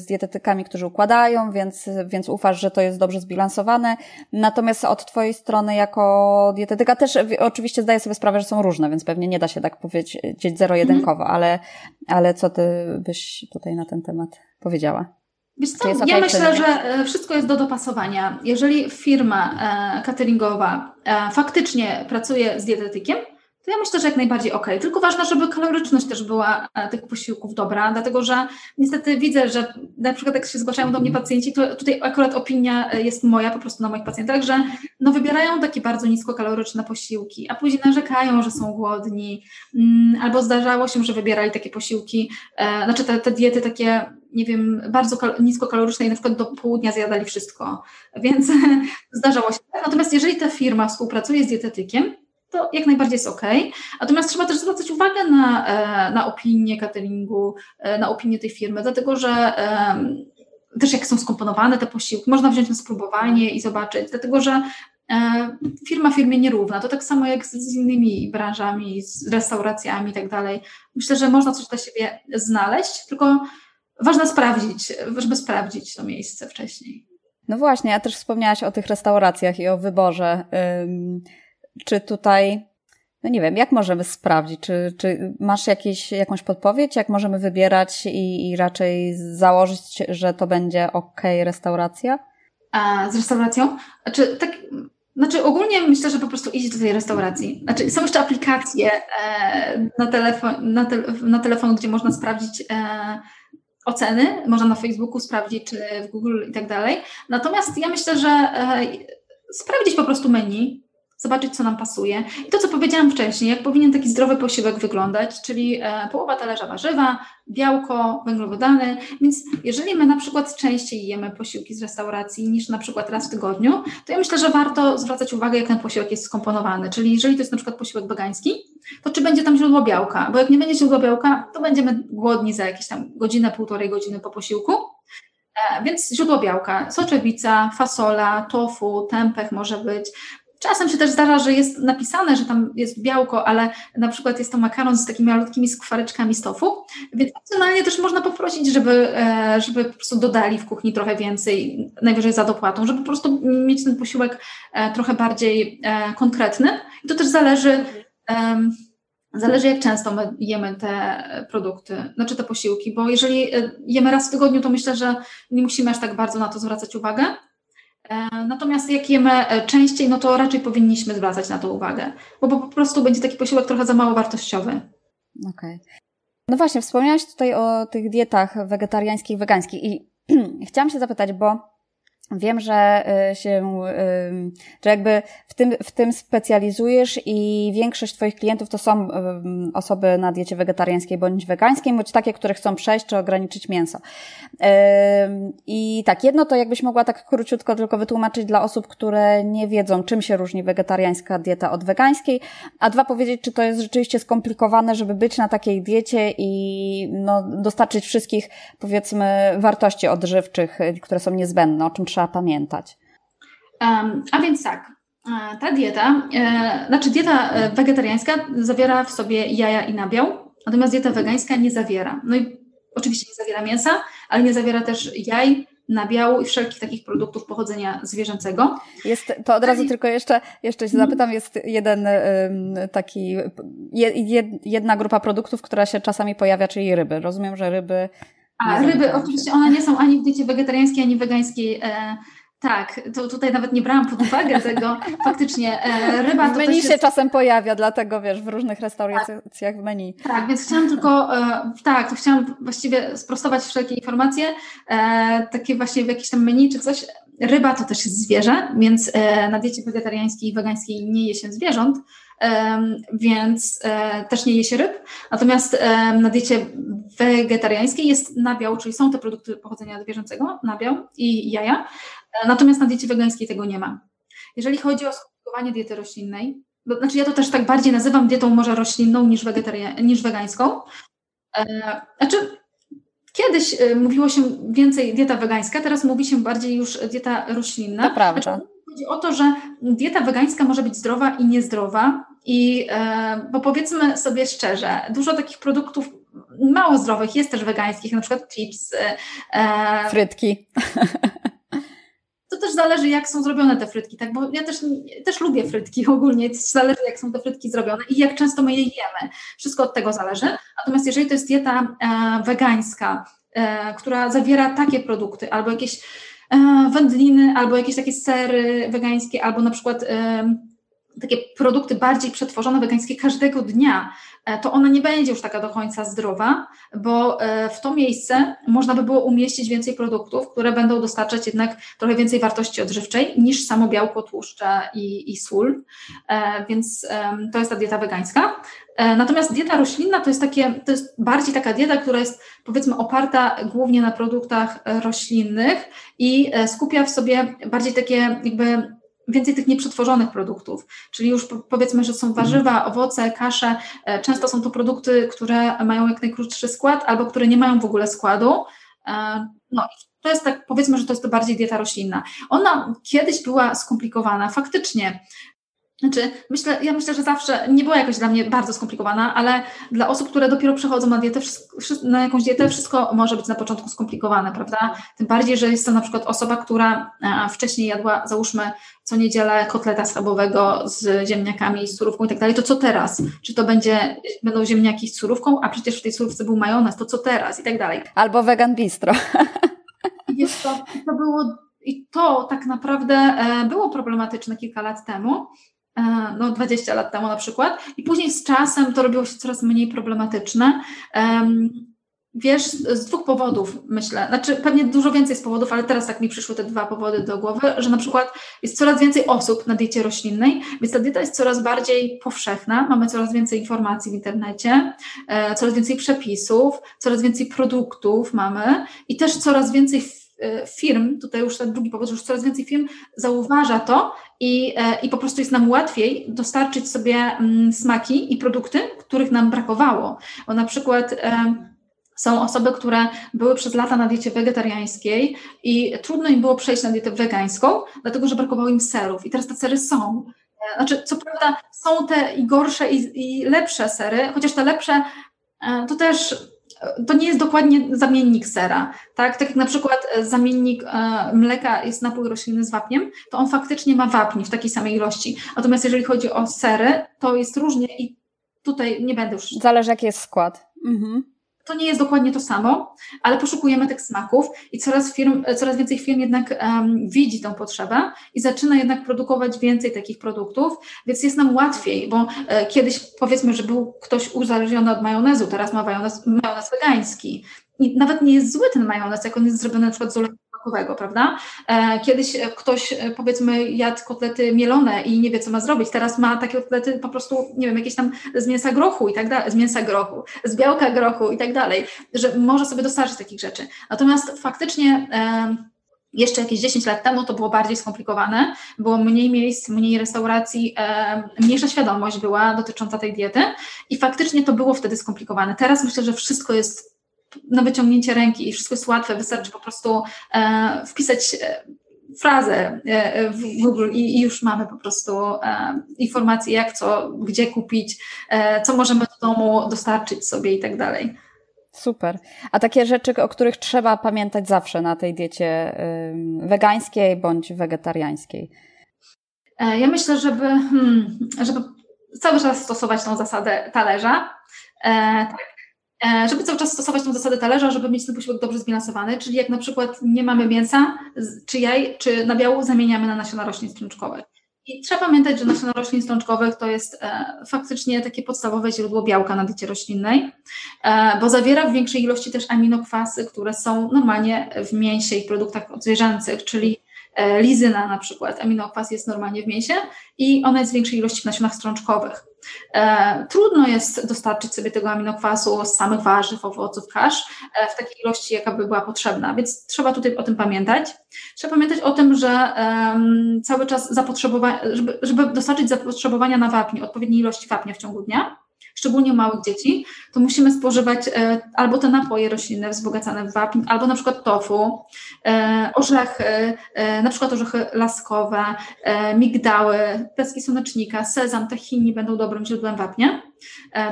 z dietetykami, którzy układają, więc, więc ufasz, że to jest dobrze zbilansowane. Natomiast od twojej strony jako dietetyka też oczywiście zdaję sobie sprawę, że są różne, więc pewnie nie da się tak powiedzieć zero-jedynkowo, mhm. ale, ale co ty byś tutaj na ten temat powiedziała? Wiesz co, okay, ja myślę, że e, wszystko jest do dopasowania. Jeżeli firma e, cateringowa e, faktycznie pracuje z dietetykiem, to ja myślę, że jak najbardziej ok. Tylko ważne, żeby kaloryczność też była tych posiłków dobra, dlatego że niestety widzę, że na przykład jak się zgłaszają do mnie pacjenci, to tutaj akurat opinia jest moja po prostu na moich pacjentach, że no wybierają takie bardzo niskokaloryczne posiłki, a później narzekają, że są głodni, mm, albo zdarzało się, że wybierali takie posiłki, znaczy te, te diety takie nie wiem, bardzo niskokaloryczne i na przykład do południa zjadali wszystko, więc zdarzało się. Natomiast jeżeli ta firma współpracuje z dietetykiem, to jak najbardziej jest ok. Natomiast trzeba też zwracać uwagę na, e, na opinię cateringu, e, na opinię tej firmy, dlatego że też jak są skomponowane te posiłki, można wziąć na spróbowanie i zobaczyć, dlatego że e, firma firmie nierówna. To tak samo jak z, innymi branżami, z restauracjami i tak dalej. Myślę, że można coś dla siebie znaleźć, tylko ważne sprawdzić, żeby sprawdzić to miejsce wcześniej. No właśnie, a też wspomniałaś o tych restauracjach i o wyborze. Czy tutaj, no nie wiem, jak możemy sprawdzić? Czy, czy masz jakieś, jakąś podpowiedź, jak możemy wybierać i, i raczej założyć, że to będzie ok restauracja? A z restauracją? Znaczy, tak, znaczy ogólnie myślę, że po prostu iść do tej restauracji. Znaczy, są jeszcze aplikacje e, na, telefon, na, te, na telefon, gdzie można sprawdzić e, oceny, można na Facebooku sprawdzić, czy w Google i tak dalej. Natomiast ja myślę, że e, sprawdzić po prostu menu, zobaczyć, co nam pasuje. I to, co powiedziałam wcześniej, jak powinien taki zdrowy posiłek wyglądać, czyli e, połowa talerza warzywa, białko, węglowodany. Więc jeżeli my na przykład częściej jemy posiłki z restauracji niż na przykład raz w tygodniu, to ja myślę, że warto zwracać uwagę, jak ten posiłek jest skomponowany. Czyli jeżeli to jest na przykład posiłek wegański, to czy będzie tam źródło białka? Bo jak nie będzie źródła białka, to będziemy głodni za jakieś tam godzinę, półtorej godziny po posiłku. E, więc źródło białka, soczewica, fasola, tofu, tempeh może być, Czasem się też zdarza, że jest napisane, że tam jest białko, ale na przykład jest to makaron z takimi malutkimi skwareczkami stofu, więc opcjonalnie też można poprosić, żeby, e, żeby po prostu dodali w kuchni trochę więcej, najwyżej za dopłatą, żeby po prostu mieć ten posiłek e, trochę bardziej e, konkretny. I to też zależy, zależy jak często my jemy te produkty, znaczy te posiłki, bo jeżeli jemy raz w tygodniu, to myślę, że nie musimy aż tak bardzo na to zwracać uwagę. E, natomiast jak jemy e, częściej, no to raczej powinniśmy zwracać na to uwagę, bo po prostu będzie taki posiłek trochę za mało wartościowy. Okej. Okay. No właśnie, wspomniałaś tutaj o tych dietach wegetariańskich, wegańskich i chciałam się zapytać, bo Wiem, że y, się, y, że jakby w tym, w tym specjalizujesz i większość Twoich klientów to są y, osoby na diecie wegetariańskiej bądź wegańskiej, bądź takie, które chcą przejść czy ograniczyć mięso. I tak, jedno to jakbyś mogła tak króciutko tylko wytłumaczyć dla osób, które nie wiedzą, czym się różni wegetariańska dieta od wegańskiej, a dwa powiedzieć, czy to jest rzeczywiście skomplikowane, żeby być na takiej diecie i no, dostarczyć wszystkich, powiedzmy, wartości odżywczych, które są niezbędne, o czym trzeba pamiętać? Um, a więc tak, e, ta dieta, e, znaczy dieta e, wegetariańska zawiera w sobie jaja i nabiał, natomiast dieta wegańska nie zawiera. No i oczywiście nie zawiera mięsa, ale nie zawiera też jaj, nabiału i wszelkich takich produktów pochodzenia zwierzęcego. Jest, to od razu tylko jeszcze, jeszcze się zapytam, jest jeden taki, jedna grupa produktów, która się czasami pojawia, czyli ryby. Rozumiem, że ryby a ryby, oczywiście one nie są ani w diecie wegetariańskiej, ani wegańskiej e, Tak, to tutaj nawet nie brałam pod uwagę tego. Faktycznie e, ryba to W menu się jest... czasem pojawia, dlatego wiesz, w różnych restauracjach w menu. Tak, więc chciałam tylko, e, tak, to chciałam właściwie sprostować wszelkie informacje, e, takie właśnie w jakimś tam menu czy coś. Ryba to też jest zwierzę, więc e, na diecie wegetariańskiej i wegańskiej nie je się zwierząt, więc e, też nie je się ryb. Natomiast na diecie wegetariańskiej jest nabiał, czyli są te produkty pochodzenia zwierzęcego, nabiał i jaja. E, Natomiast na diecie wegańskiej tego nie ma. Jeżeli chodzi o skomplikowanie diety roślinnej, to znaczy ja to też tak bardziej nazywam dietą może roślinną niż, wegetaria- niż wegańską. E, Znaczy, kiedyś mówiło się więcej dieta wegańska, teraz mówi się bardziej już dieta roślinna. To prawda. Chodzi o to, że dieta wegańska może być zdrowa i niezdrowa. I e, bo powiedzmy sobie szczerze, dużo takich produktów mało zdrowych jest też wegańskich, na przykład chips. E, Frytki. to też zależy, jak są zrobione te frytki, tak? Bo ja też, też lubię frytki ogólnie, zależy, jak są te frytki zrobione i jak często my je jemy. Wszystko od tego zależy. Natomiast jeżeli to jest dieta e, wegańska, e, która zawiera takie produkty, albo jakieś e, wędliny, albo jakieś takie sery wegańskie, albo na przykład e, takie produkty bardziej przetworzone wegańskie każdego dnia, e, to ona nie będzie już taka do końca zdrowa, bo e, w to miejsce można by było umieścić więcej produktów, które będą dostarczać jednak trochę więcej wartości odżywczej niż samo białko, tłuszcze i, i sól. E, Więc to jest ta dieta wegańska. Natomiast dieta roślinna to jest takie, to jest bardziej taka dieta, która jest powiedzmy oparta głównie na produktach roślinnych i skupia w sobie bardziej takie jakby więcej tych nieprzetworzonych produktów, czyli już po- powiedzmy, że są warzywa, owoce, kasze, e, często są to produkty, które mają jak najkrótszy skład albo które nie mają w ogóle składu. E, No to jest tak, powiedzmy, że to jest to bardziej dieta roślinna. Ona kiedyś była skomplikowana, faktycznie. Znaczy, myślę, ja myślę, że zawsze nie była jakoś dla mnie bardzo skomplikowana, ale dla osób, które dopiero przechodzą na dietę, na jakąś dietę, wszystko może być na początku skomplikowane, prawda? Tym bardziej, że jest to na przykład osoba, która e, wcześniej jadła, załóżmy, co niedzielę kotleta schabowego z ziemniakami, z surówką i tak dalej, to co teraz? Czy to będzie, będą ziemniaki z surówką, a przecież w tej surówce był majonez, to co teraz? I tak dalej. Albo vegan bistro. I wiesz co, to było, i to tak naprawdę e, było problematyczne kilka lat temu, no 20 lat temu na przykład, i później z czasem to robiło się coraz mniej problematyczne. Em, Wiesz, z dwóch powodów myślę, znaczy pewnie dużo więcej z powodów, ale teraz tak mi przyszły te dwa powody do głowy, że na przykład jest coraz więcej osób na diecie roślinnej, więc ta dieta jest coraz bardziej powszechna, mamy coraz więcej informacji w internecie, e, coraz więcej przepisów, coraz więcej produktów mamy i też coraz więcej e, firm, tutaj już ten drugi powód, że już coraz więcej firm zauważa to i, e, i po prostu jest nam łatwiej dostarczyć sobie mm, smaki i produkty, których nam brakowało. Bo na przykład e, są osoby, które były przez lata na diecie wegetariańskiej i trudno im było przejść na dietę wegańską, dlatego że brakowało im serów. I teraz te sery są. E, Znaczy, co prawda są te i gorsze, i, i lepsze sery, chociaż te lepsze to też to nie jest dokładnie zamiennik sera. Tak, tak jak na przykład e, zamiennik e, mleka jest napój roślinny z wapniem, to on faktycznie ma wapni w takiej samej ilości. Natomiast jeżeli chodzi o sery, to jest różnie i tutaj nie będę już Zależy jaki jest skład. Mhm. To nie jest dokładnie to samo, ale poszukujemy tych smaków i coraz, firm, coraz więcej firm jednak em, widzi tą potrzebę i zaczyna jednak produkować więcej takich produktów, więc jest nam łatwiej, bo e, kiedyś powiedzmy, że był ktoś uzależniony od majonezu, teraz ma majonez, majonez wegański. I nawet nie jest zły ten majonez, jak on jest zrobiony na przykład z oleju makowego, prawda? E, Kiedyś e, ktoś, e, powiedzmy, jadł kotlety mielone i nie wie, co ma zrobić. Teraz ma takie kotlety po prostu, nie wiem, jakieś tam z mięsa grochu i tak dalej, z mięsa grochu, z białka grochu i tak dalej, że może sobie dostarczyć takich rzeczy. Natomiast faktycznie jeszcze jakieś 10 lat temu to było bardziej skomplikowane, było mniej miejsc, mniej restauracji, mniejsza świadomość była dotycząca tej diety i faktycznie to było wtedy skomplikowane. Teraz myślę, że wszystko jest na wyciągnięcie ręki i wszystko jest łatwe, wystarczy po prostu e, wpisać e, frazę e, w Google i, już mamy po prostu e, informacje, jak co, gdzie kupić, co możemy do domu dostarczyć sobie i tak dalej. Super. A takie rzeczy, o których trzeba pamiętać zawsze na tej diecie wegańskiej bądź wegetariańskiej? Ja myślę, żeby, hmm, żeby cały czas stosować tą zasadę talerza. E, tak. E, żeby cały czas stosować tą zasadę talerza, żeby mieć ten posiłek dobrze zbilansowany, czyli jak na przykład nie mamy mięsa, czy jaj, czy nabiału, zamieniamy na nasiona roślin strączkowych. I trzeba pamiętać, że nasiona roślin strączkowych to jest e, faktycznie takie podstawowe źródło białka na diecie roślinnej, e, bo zawiera w większej ilości też aminokwasy, które są normalnie w mięsie i produktach odzwierzęcych, czyli lizyna na przykład, aminokwas jest normalnie w mięsie i ona jest w większej ilości w nasionach strączkowych. E, trudno jest dostarczyć sobie tego aminokwasu z samych warzyw, owoców, kasz e, w takiej ilości, jaka by była potrzebna, więc trzeba tutaj o tym pamiętać. Trzeba pamiętać o tym, że cały czas zapotrzebowanie, żeby, żeby dostarczyć zapotrzebowania na wapń, odpowiedniej ilości wapnia w ciągu dnia, szczególnie małych dzieci, to musimy spożywać e, albo te napoje roślinne wzbogacane w wapń, albo na przykład tofu, e, orzechy, e, na przykład orzechy laskowe, migdały, peski słonecznika, sezam, tahini będą dobrym źródłem wapnia.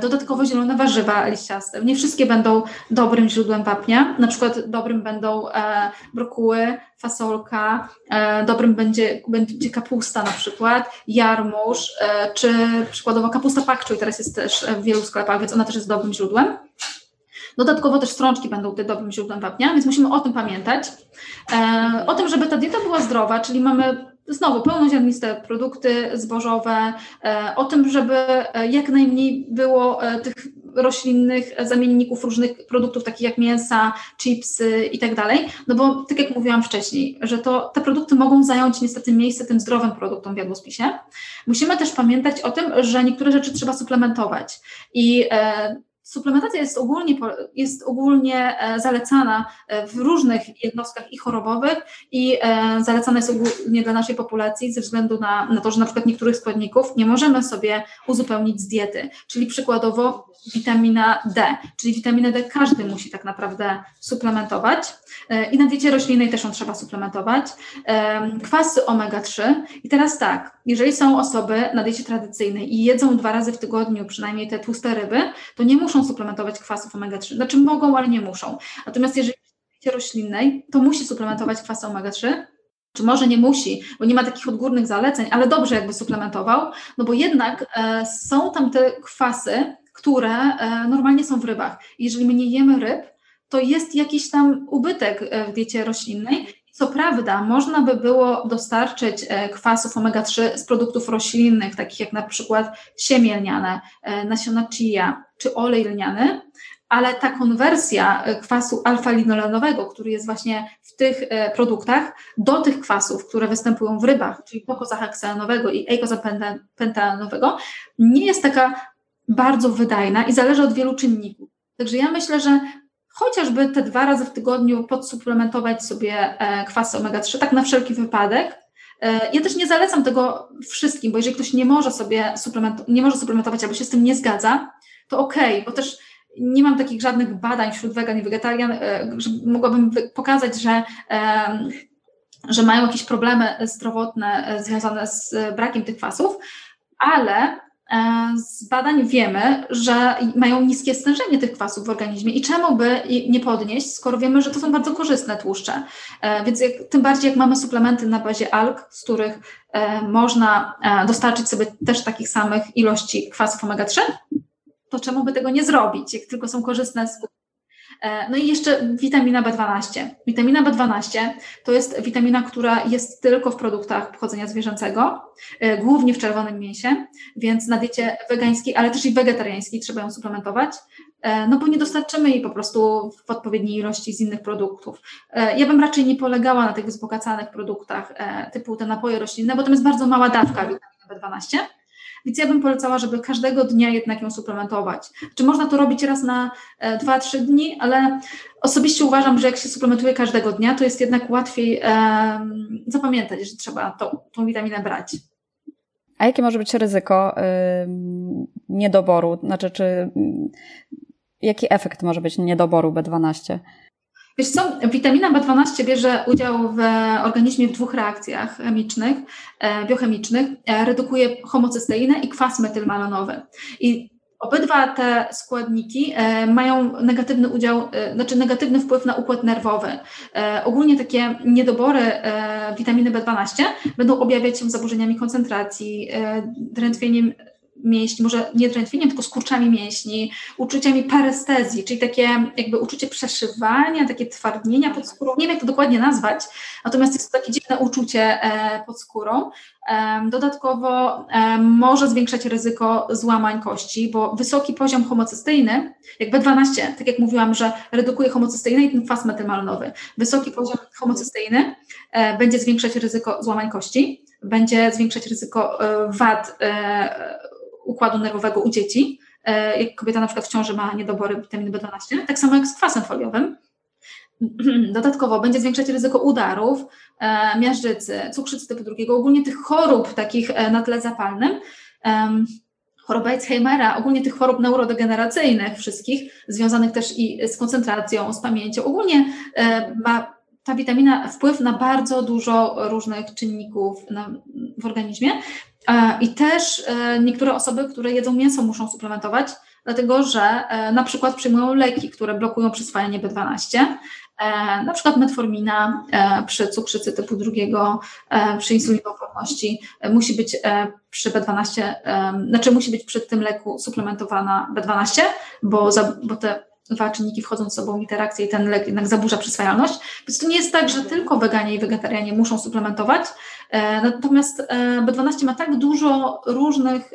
Dodatkowo zielone warzywa liściaste. Nie wszystkie będą dobrym źródłem wapnia. Na przykład dobrym będą brokuły, fasolka, e, dobrym będzie, będzie kapusta na przykład, jarmuż, e, czy przykładowo kapusta pakczuj, teraz jest też w wielu sklepach, więc ona też jest dobrym źródłem. Dodatkowo też strączki będą dobrym źródłem wapnia, więc musimy o tym pamiętać. E, o tym, żeby ta dieta była zdrowa, czyli mamy znowu pełnoziarniste produkty zbożowe, o tym, żeby jak najmniej było tych roślinnych zamienników różnych produktów, takich jak mięsa, chipsy i tak dalej, no bo tak jak mówiłam wcześniej, że to te produkty mogą zająć niestety miejsce tym zdrowym produktom w jadłospisie. Musimy też pamiętać o tym, że niektóre rzeczy trzeba suplementować i e, Suplementacja jest ogólnie, jest ogólnie e, zalecana e, w różnych jednostkach i chorobowych i e, zalecana jest ogólnie dla naszej populacji ze względu na, na to, że na przykład niektórych składników nie możemy sobie uzupełnić z diety, czyli przykładowo witamina D, czyli witaminę D każdy musi tak naprawdę suplementować i na diecie roślinnej też ją trzeba suplementować. Kwasy omega-3 i teraz tak, jeżeli są osoby na diecie tradycyjnej i jedzą dwa razy w tygodniu przynajmniej te tłuste ryby, to nie muszą suplementować kwasów omega-3. Znaczy mogą, ale nie muszą. Natomiast jeżeli roślinnej, to musi suplementować kwasy omega-3, czy może nie musi, bo nie ma takich odgórnych zaleceń, ale dobrze jakby suplementował, no bo jednak e, są tam te kwasy, które e, normalnie są w rybach. Jeżeli my nie jemy ryb, to jest jakiś tam ubytek e, w diecie roślinnej. Co prawda, można by było dostarczyć e, kwasów omega-3 z produktów roślinnych, takich jak na przykład siemię lniane, e, nasiona chia czy olej lniany, ale ta konwersja e, kwasu alfa-linolenowego, który jest właśnie w tych produktach, do tych kwasów, które występują w rybach, czyli pokozaheksanowego i eikozapentalenowego, nie jest taka bardzo wydajna i zależy od wielu czynników. Także ja myślę, że chociażby te dwa razy w tygodniu podsuplementować sobie e, kwasy omega-3, tak na wszelki wypadek. E, ja też nie zalecam tego wszystkim, bo jeżeli ktoś nie może sobie suplement, nie może suplementować albo się z tym nie zgadza, to okej, okay, bo też nie mam takich żadnych badań wśród wegan i wegetarian, e, że mogłabym pokazać, że, że mają jakieś problemy zdrowotne związane z brakiem tych kwasów, ale z badań wiemy, że mają niskie stężenie tych kwasów w organizmie i czemu by nie podnieść, skoro wiemy, że to są bardzo korzystne tłuszcze. E, więc jak, tym bardziej jak mamy suplementy na bazie alg, z których e, można dostarczyć sobie też takich samych ilości kwasów omega-3, to czemu by tego nie zrobić, jak tylko są korzystne skutki E, no i jeszcze witamina B12. Witamina B12 to jest witamina, która jest tylko w produktach pochodzenia zwierzęcego, e, głównie w czerwonym mięsie, więc na diecie wegańskiej, ale też i wegetariańskiej trzeba ją suplementować, e, no bo nie dostarczymy jej po prostu w odpowiedniej ilości z innych produktów. Ja bym raczej nie polegała na tych wzbogacanych produktach typu te napoje roślinne, bo tam jest bardzo mała dawka witaminy B12 więc ja bym polecała, żeby każdego dnia jednak ją suplementować. Czy można to robić raz na 2-3 e, dni, ale osobiście uważam, że jak się suplementuje każdego dnia, to jest jednak łatwiej um, zapamiętać, że trzeba tą, tą witaminę brać. A jakie może być ryzyko niedoboru? Znaczy, czy jaki efekt może być niedoboru B12? Wiesz co, witamina B12 bierze udział w organizmie w dwóch reakcjach chemicznych, e, biochemicznych. E, redukuje homocysteinę i kwas metylmalonowy. I obydwa te składniki e, mają negatywny udział, znaczy negatywny wpływ na układ nerwowy. Ogólnie takie niedobory witaminy B12 będą objawiać się zaburzeniami koncentracji, drętwieniem mięśni, może nie drętwieniem, tylko skurczami mięśni, uczuciami parestezji, czyli takie jakby uczucie przeszywania, takie twardnienia pod skórą. Nie wiem, jak to dokładnie nazwać, natomiast jest to takie dziwne uczucie e, pod skórą. Dodatkowo może zwiększać ryzyko złamań kości, bo wysoki poziom homocysteiny, jak B12, tak jak mówiłam, że redukuje homocysteinę i ten kwas metylmalinowy, wysoki poziom homocysteiny e, będzie zwiększać ryzyko złamań kości, będzie zwiększać ryzyko e, wad e, układu nerwowego u dzieci, jak kobieta na przykład w ciąży ma niedobory witaminy B12, tak samo jak z kwasem foliowym. Dodatkowo będzie zwiększać ryzyko udarów, e, miażdżycy, cukrzycy typu drugiego, ogólnie tych chorób takich e, na tle zapalnym, choroba Alzheimera, ogólnie tych chorób neurodegeneracyjnych wszystkich, związanych też i z koncentracją, z pamięcią. Ogólnie e, ma ta witamina wpływ na bardzo dużo różnych czynników w organizmie. I też niektóre osoby, które jedzą mięso, muszą suplementować, dlatego że na przykład przyjmują leki, które blokują przyswajanie B12, E, na przykład metformina e, przy cukrzycy typu drugiego, e, przy insulinoporności musi być przy B12, znaczy musi być przy tym leku suplementowana B12, bo, za, bo te dwa czynniki wchodzą z sobą w interakcję i ten lek jednak zaburza przyswajalność. Więc to nie jest tak, że tylko weganie i wegetarianie muszą suplementować, natomiast B12 ma tak dużo różnych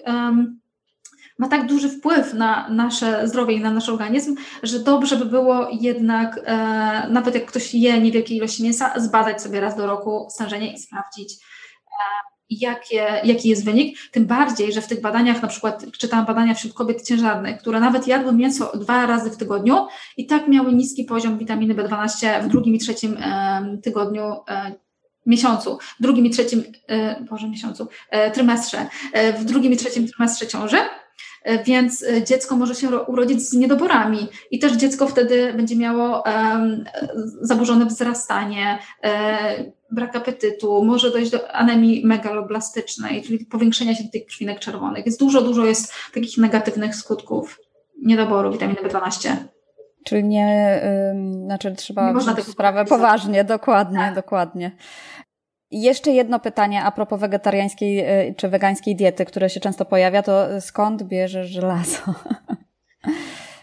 ma tak duży wpływ na nasze zdrowie i na nasz organizm, że dobrze by było jednak, e, nawet jak ktoś je niewielkie ilości mięsa, zbadać sobie raz do roku stężenie i sprawdzić, e, jakie, jaki jest wynik. Tym bardziej, że w tych badaniach, na przykład czytałam badania wśród kobiet ciężarnych, które nawet jadły mięso dwa razy w tygodniu i tak miały niski poziom witaminy B12 w drugim i trzecim e, tygodniu e, miesiącu, w drugim i trzecim, e, Boże, miesiącu, e, trymestrze, e, w drugim i trzecim trymestrze ciąży E, więc dziecko może się urodzić z niedoborami i też dziecko wtedy będzie miało zaburzone wzrastanie, brak apetytu, może dojść do anemii megaloblastycznej, czyli powiększenia się tych krwinek czerwonych. Jest dużo, dużo jest takich negatywnych skutków niedoboru witaminy B12. Czyli nie, yy, znaczy trzeba wziąć sprawę poważnie, dokładnie, tak. dokładnie. Jeszcze jedno pytanie a propos wegetariańskiej y, czy wegańskiej diety, które się często pojawia, to skąd bierzesz żelazo?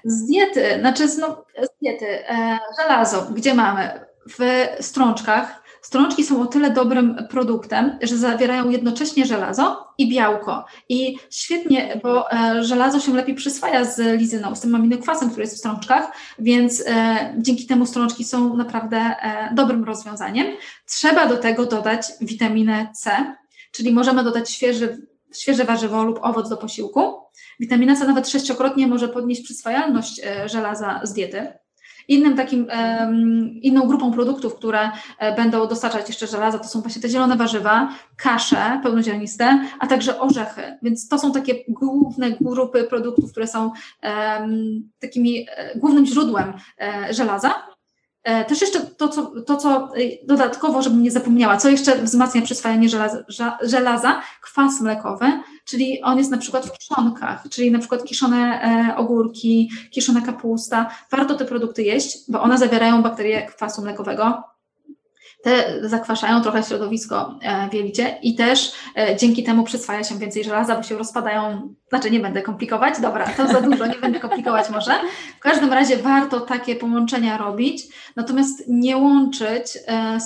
Z diety, znaczy no, z diety, e, żelazo, gdzie mamy? W strączkach, Strączki są o tyle dobrym produktem, że zawierają jednocześnie żelazo i białko. I świetnie, bo e, żelazo się lepiej przyswaja z lizyną, z tym aminokwasem, który jest w strączkach, więc e, dzięki temu strączki są naprawdę e, dobrym rozwiązaniem. Trzeba do tego dodać witaminę C, czyli możemy dodać świeży, świeże warzywo lub owoc do posiłku. Witamina C nawet sześciokrotnie może podnieść przyswajalność żelaza z diety. Innym takim, inną grupą produktów, które e, będą dostarczać jeszcze żelaza, to są właśnie te zielone warzywa, kasze pełnoziarniste, a także orzechy. Więc to są takie główne grupy produktów, które są takimi e, głównym źródłem e, żelaza. Też jeszcze to co, to, co dodatkowo, żebym nie zapomniała, co jeszcze wzmacnia przyswajanie żelaza, żelaza, kwas mlekowy, czyli on jest na przykład w kiszonkach, czyli na przykład kiszone e, ogórki, kiszona kapusta. Warto te produkty jeść, bo one zawierają bakterie kwasu mlekowego, te zakwaszają trochę środowisko e, w jelicie i też e, dzięki temu przyswaja się więcej żelaza, bo się rozpadają, znaczy nie będę komplikować, dobra, to za dużo, nie będę komplikować może. W każdym razie warto takie połączenia robić, natomiast nie łączyć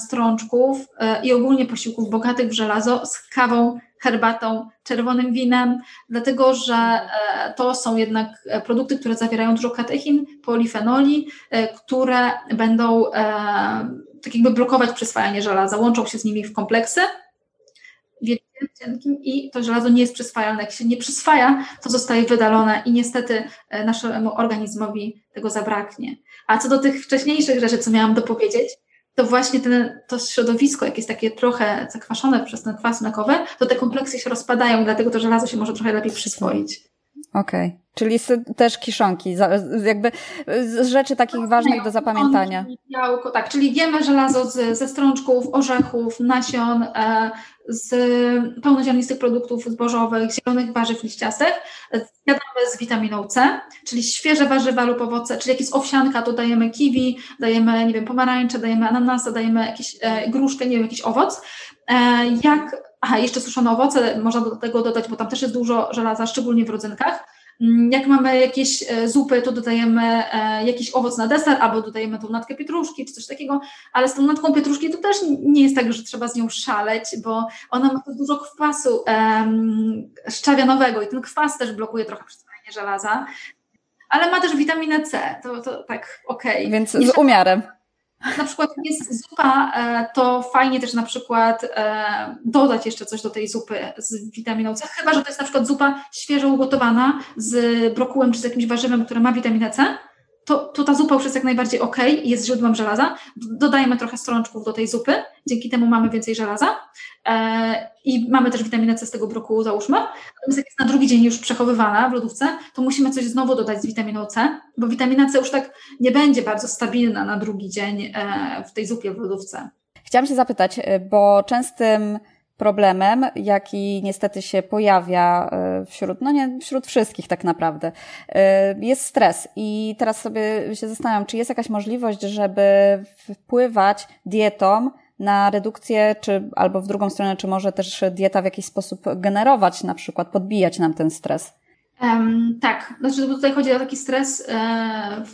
strączków i ogólnie posiłków bogatych w żelazo z kawą herbatą, czerwonym winem, dlatego że e, to są jednak e, produkty, które zawierają dużo katechin, polifenoli, e, które będą tak jakby blokować przyswajanie żelaza, łączą się z nimi w kompleksy cienkim i to żelazo nie jest przyswajalne. Jak się nie przyswaja, to zostaje wydalone i niestety naszemu organizmowi tego zabraknie. A co do tych wcześniejszych rzeczy, co miałam dopowiedzieć, to właśnie ten, to środowisko, jak jest takie trochę zakwaszone przez ten kwas mlekowy, to te kompleksy się rozpadają, dlatego to żelazo się może trochę lepiej przyswoić. Okej, okay. czyli też kiszonki, jakby z rzeczy takich ważnych do zapamiętania. Białko, tak, czyli jemy żelazo z, ze strączków, orzechów, nasion, e, z pełnoziarnistych produktów zbożowych, zielonych warzyw liściastych. Jadamy z witaminą C, czyli świeże warzywa lub owoce, czyli jak jest owsianka, to dajemy kiwi, dajemy, nie wiem, pomarańcze, dajemy ananasa, dajemy jakieś e, gruszkę, nie wiem, jakiś owoc. E, jak aha, jeszcze suszone owoce można do tego dodać, bo tam też jest dużo żelaza, szczególnie w rodzynkach. Mm, jak mamy jakieś e, zupy, to dodajemy e, jakiś owoc na deser, albo dodajemy tą natkę pietruszki, czy coś takiego, ale z tą natką pietruszki to też nie jest tak, że trzeba z nią szaleć, bo ona ma dużo kwasu um, szczawianowego i ten kwas też blokuje trochę przyswajanie żelaza, ale ma też witaminę C, to, to tak okej. Okay. Więc z umiarem. Na przykład jest zupa, e, to fajnie też na przykład e, dodać jeszcze coś do tej zupy z witaminą C, chyba że to jest na przykład zupa świeżo ugotowana z brokułem czy z jakimś warzywem, które ma witaminę C, to, to ta zupa już jest jak najbardziej ok jest źródłem żelaza. Dodajemy trochę strączków do tej zupy, dzięki temu mamy więcej żelaza e, i mamy też witaminę C z tego brokułu, załóżmy. Natomiast jak jest na drugi dzień już przechowywana w lodówce, to musimy coś znowu dodać z witaminą C, bo witamina C już tak nie będzie bardzo stabilna na drugi dzień e, w tej zupie w lodówce. Chciałam się zapytać, e, bo częstym problemem, jaki niestety się pojawia e, wśród, no nie, wśród wszystkich tak naprawdę, e, jest stres. I teraz sobie się zastanawiam, czy jest jakaś możliwość, żeby wpływać dietą na redukcję, czy albo w drugą stronę, czy może też dieta w jakiś sposób generować, na przykład podbijać nam ten stres? Um, tak, znaczy tutaj chodzi o taki stres e,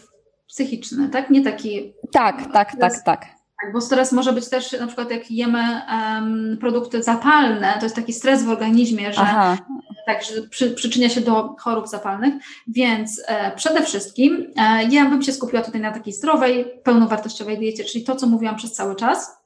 psychiczny, tak? Nie taki. Tak, tak, tak, tak. Tak, bo stres może być też na przykład jak jemy um, produkty zapalne, to jest taki stres w organizmie, że tak, że przy, przyczynia się do chorób zapalnych, więc e, przede wszystkim e, ja bym się skupiła tutaj na takiej zdrowej, pełnowartościowej diecie, czyli to, co mówiłam przez cały czas.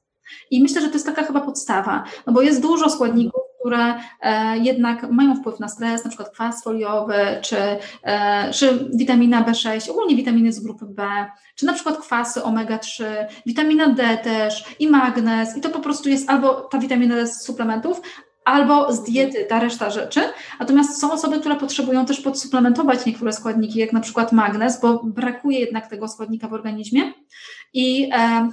I myślę, że to jest taka chyba podstawa, no bo jest dużo składników, które e, jednak mają wpływ na stres, na przykład kwas foliowy, czy, e, czy witamina B6, ogólnie witaminy z grupy B, czy na przykład kwasy omega-3, witamina D też i magnez i to po prostu jest albo ta witamina z suplementów, albo z diety ta reszta rzeczy. Natomiast są osoby, które potrzebują też podsuplementować niektóre składniki, jak na przykład magnez, bo brakuje jednak tego składnika w organizmie i e,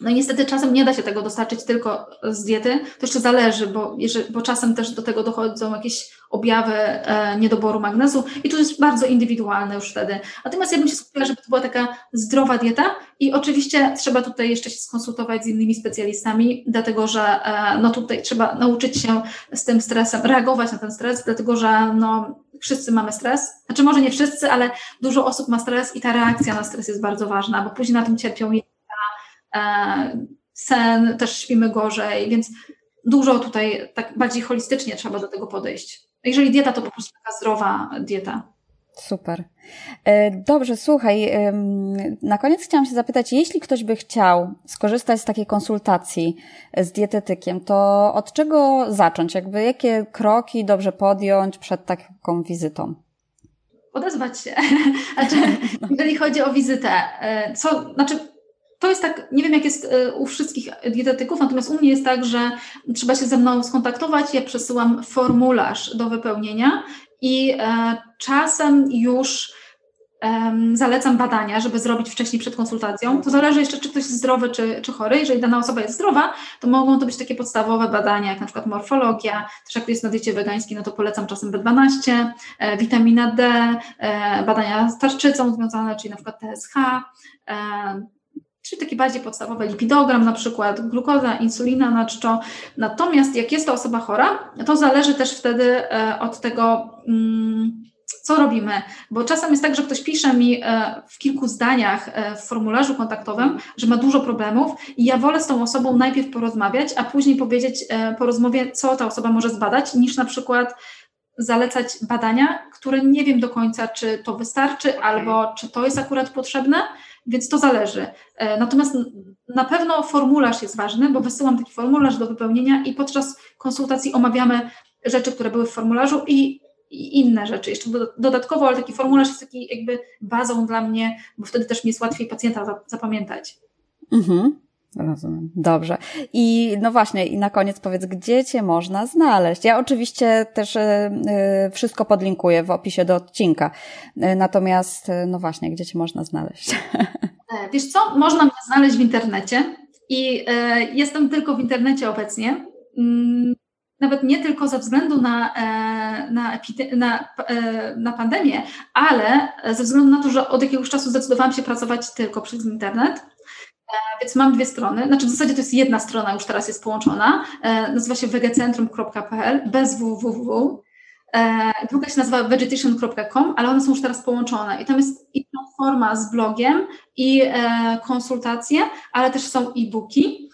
no i niestety czasem nie da się tego dostarczyć tylko z diety, to jeszcze zależy, bo, bo czasem też do tego dochodzą jakieś objawy e, niedoboru magnezu i to jest bardzo indywidualne już wtedy. Natomiast ja bym się skupiła, żeby to była taka zdrowa dieta i oczywiście trzeba tutaj jeszcze się skonsultować z innymi specjalistami, dlatego że e, no tutaj trzeba nauczyć się z tym stresem, reagować na ten stres, dlatego że no wszyscy mamy stres, znaczy może nie wszyscy, ale dużo osób ma stres i ta reakcja na stres jest bardzo ważna, bo później na tym cierpią sen, też śpimy gorzej, więc dużo tutaj tak bardziej holistycznie trzeba do tego podejść. Jeżeli dieta, to po prostu taka zdrowa dieta. Super. E, dobrze, słuchaj, na koniec chciałam się zapytać, jeśli ktoś by chciał skorzystać z takiej konsultacji z dietetykiem, to od czego zacząć? Jakby jakie kroki dobrze podjąć przed taką wizytą? Odezwać się. Znaczy, jeżeli chodzi o wizytę, e, co, znaczy to jest tak, nie wiem jak jest e, u wszystkich dietetyków, natomiast u mnie jest tak, że trzeba się ze mną skontaktować, ja przesyłam formularz do wypełnienia i e, czasem już zalecam badania, żeby zrobić wcześniej przed konsultacją. To zależy jeszcze, czy ktoś jest zdrowy, czy, czy chory. Jeżeli dana osoba jest zdrowa, to mogą to być takie podstawowe badania, jak na przykład morfologia. Też jak jest na diecie wegańskiej, no to polecam czasem B12, e, witamina D, badania z tarczycą związane, czyli na przykład TSH, czyli taki bardziej podstawowy lipidogram na przykład, glukoza, insulina na czczo. Natomiast jak jest to osoba chora, to zależy też wtedy e, od tego, mm, co robimy, bo czasem jest tak, że ktoś pisze mi e, w kilku zdaniach e, w formularzu kontaktowym, że ma dużo problemów i ja wolę z tą osobą najpierw porozmawiać, a później powiedzieć po rozmowie, co ta osoba może zbadać, niż na przykład zalecać badania, które nie wiem do końca, czy to wystarczy, albo czy to jest akurat potrzebne, więc to zależy. E, natomiast na pewno formularz jest ważny, bo wysyłam taki formularz do wypełnienia i podczas konsultacji omawiamy rzeczy, które były w formularzu i, i inne rzeczy. Jeszcze dodatkowo, ale taki formularz jest taki jakby bazą dla mnie, bo wtedy też mi jest łatwiej pacjenta zapamiętać. Mhm. Rozumiem. Dobrze. I no właśnie, i na koniec powiedz, gdzie Cię można znaleźć? Ja oczywiście też y, y, wszystko podlinkuję w opisie do odcinka. Y, natomiast, no właśnie, gdzie Cię można znaleźć? E, wiesz co? Można mnie znaleźć w internecie i jestem tylko w internecie obecnie. Mm, nawet nie tylko ze względu na, e, na, na, na pandemię, ale ze względu na to, że od jakiegoś czasu zdecydowałam się pracować tylko przez internet więc mam dwie strony, znaczy w zasadzie to jest jedna strona, już teraz jest połączona, nazywa się wegecentrum.pl bez www. Druga się nazywa vegetation.com, ale one są już teraz połączone. I tam jest i platforma z blogiem i konsultacje, ale też są e-booki,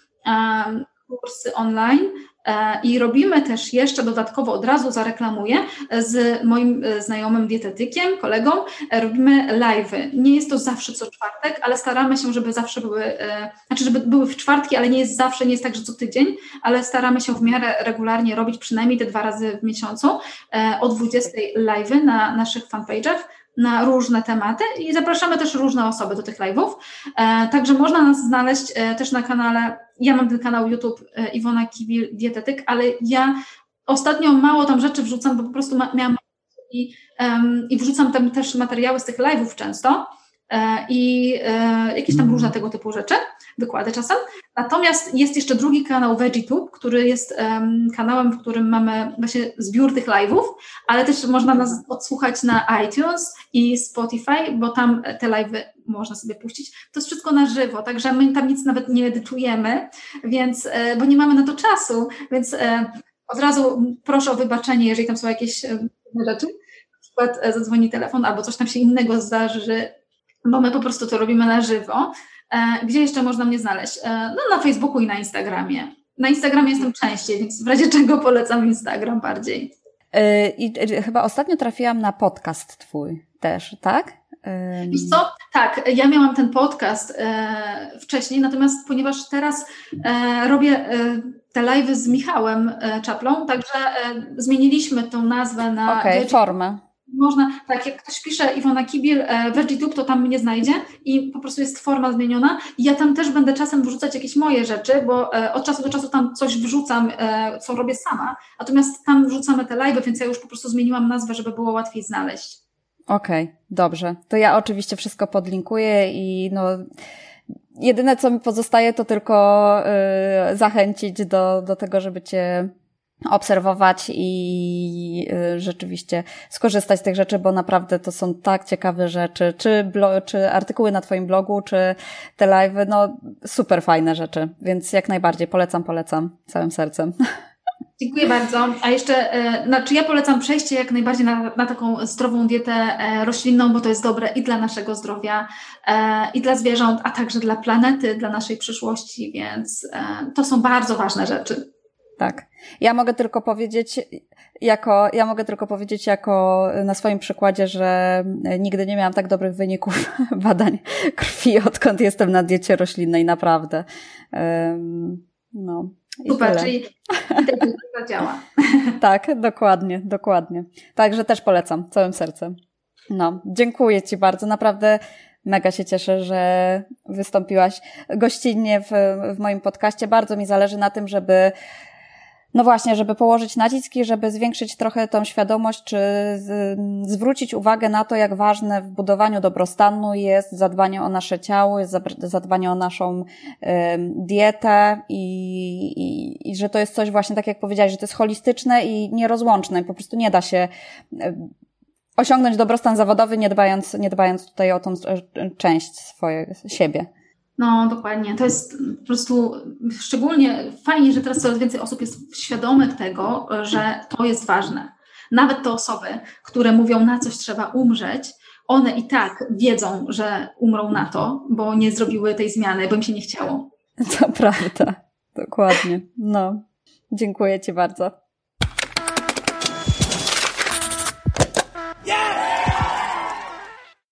kursy online, E, I robimy też jeszcze dodatkowo, od razu zareklamuję, z moim e, znajomym dietetykiem, kolegą, e, robimy live'y. Nie jest to zawsze co czwartek, ale staramy się, żeby zawsze były, znaczy żeby były w czwartki, ale nie jest zawsze, nie jest tak, że co tydzień, ale staramy się w miarę regularnie robić przynajmniej te dwa razy w miesiącu o 20 live'y na naszych fanpage'ach na różne tematy i zapraszamy też różne osoby do tych live'ów. E, także można nas znaleźć e, też na kanale, ja mam ten kanał YouTube e, Iwona Kibil Dietetyk, ale ja ostatnio mało tam rzeczy wrzucam, bo po prostu miałam i, um, i wrzucam tam też materiały z tych live'ów często i e, jakieś tam różne tego typu rzeczy, wykłady czasem. Natomiast jest jeszcze drugi kanał VeggieTube, który jest kanałem, w którym mamy właśnie zbiór tych live'ów, ale też można nas odsłuchać na iTunes i Spotify, bo tam te live'y można sobie puścić. To jest wszystko na żywo, także my tam nic nawet nie edytujemy, więc, e, bo nie mamy na to czasu, więc e, od razu proszę o wybaczenie, jeżeli tam są jakieś e, rzeczy, na przykład zadzwoni telefon albo coś tam się innego zdarzy, bo my po prostu to robimy na żywo. Gdzie jeszcze można mnie znaleźć? No na Facebooku i na Instagramie. Na Instagramie jestem częściej, więc w razie czego polecam Instagram bardziej. I chyba ostatnio trafiłam na podcast twój też, tak? Wiesz co? Tak, ja miałam ten podcast e, wcześniej, natomiast ponieważ teraz e, robię e, te live'y z Michałem e, Czaplą, także e, zmieniliśmy tą nazwę na... Okej, okay, formę. Można, tak, jak ktoś pisze Iwona Kibil, e, VeggieTube, to tam mnie znajdzie i po prostu jest forma zmieniona. Ja tam też będę czasem wrzucać jakieś moje rzeczy, bo od czasu do czasu tam coś wrzucam, co robię sama, natomiast tam wrzucamy te live'y, więc ja już po prostu zmieniłam nazwę, żeby było łatwiej znaleźć. Okej, okay, dobrze. To ja oczywiście wszystko podlinkuję i no jedyne co mi pozostaje to tylko y, zachęcić do, do tego, żeby cię obserwować i y, rzeczywiście skorzystać z tych rzeczy, bo naprawdę to są tak ciekawe rzeczy, czy, czy artykuły na Twoim blogu, czy te live, no super fajne rzeczy, więc jak najbardziej polecam, polecam całym sercem. Dziękuję bardzo. A jeszcze, e, znaczy ja polecam przejście jak najbardziej na, na taką zdrową dietę e, roślinną, bo to jest dobre i dla naszego zdrowia, e, i dla zwierząt, a także dla planety, dla naszej przyszłości, więc to są bardzo ważne rzeczy. Tak. Ja mogę tylko powiedzieć, jako, ja mogę tylko powiedzieć jako na swoim przykładzie, że nigdy nie miałam tak dobrych wyników badań krwi, odkąd jestem na diecie roślinnej, naprawdę. No. Super, czyli to działa. tak, dokładnie, dokładnie. Także też polecam całym sercem. No, dziękuję Ci bardzo. Naprawdę mega się cieszę, że wystąpiłaś gościnnie w, w moim podcaście. Bardzo mi zależy na tym, żeby no właśnie, żeby położyć naciski, żeby zwiększyć trochę tą świadomość, czy z, zwrócić uwagę na to, jak ważne w budowaniu dobrostanu jest zadbanie o nasze ciało, jest zadbanie o naszą y, dietę i, i, i, że to jest coś właśnie, tak jak powiedziałeś, że to jest holistyczne i nierozłączne. Po prostu nie da się osiągnąć dobrostan zawodowy, nie dbając, nie dbając tutaj o tą e, część swojej, siebie. No, dokładnie. To jest po prostu szczególnie fajnie, że teraz coraz więcej osób jest świadomych tego, że to jest ważne. Nawet te osoby, które mówią, na coś trzeba umrzeć, one i tak wiedzą, że umrą na to, bo nie zrobiły tej zmiany, bo im się nie chciało. To prawda. Dokładnie. No. Dziękuję Ci bardzo.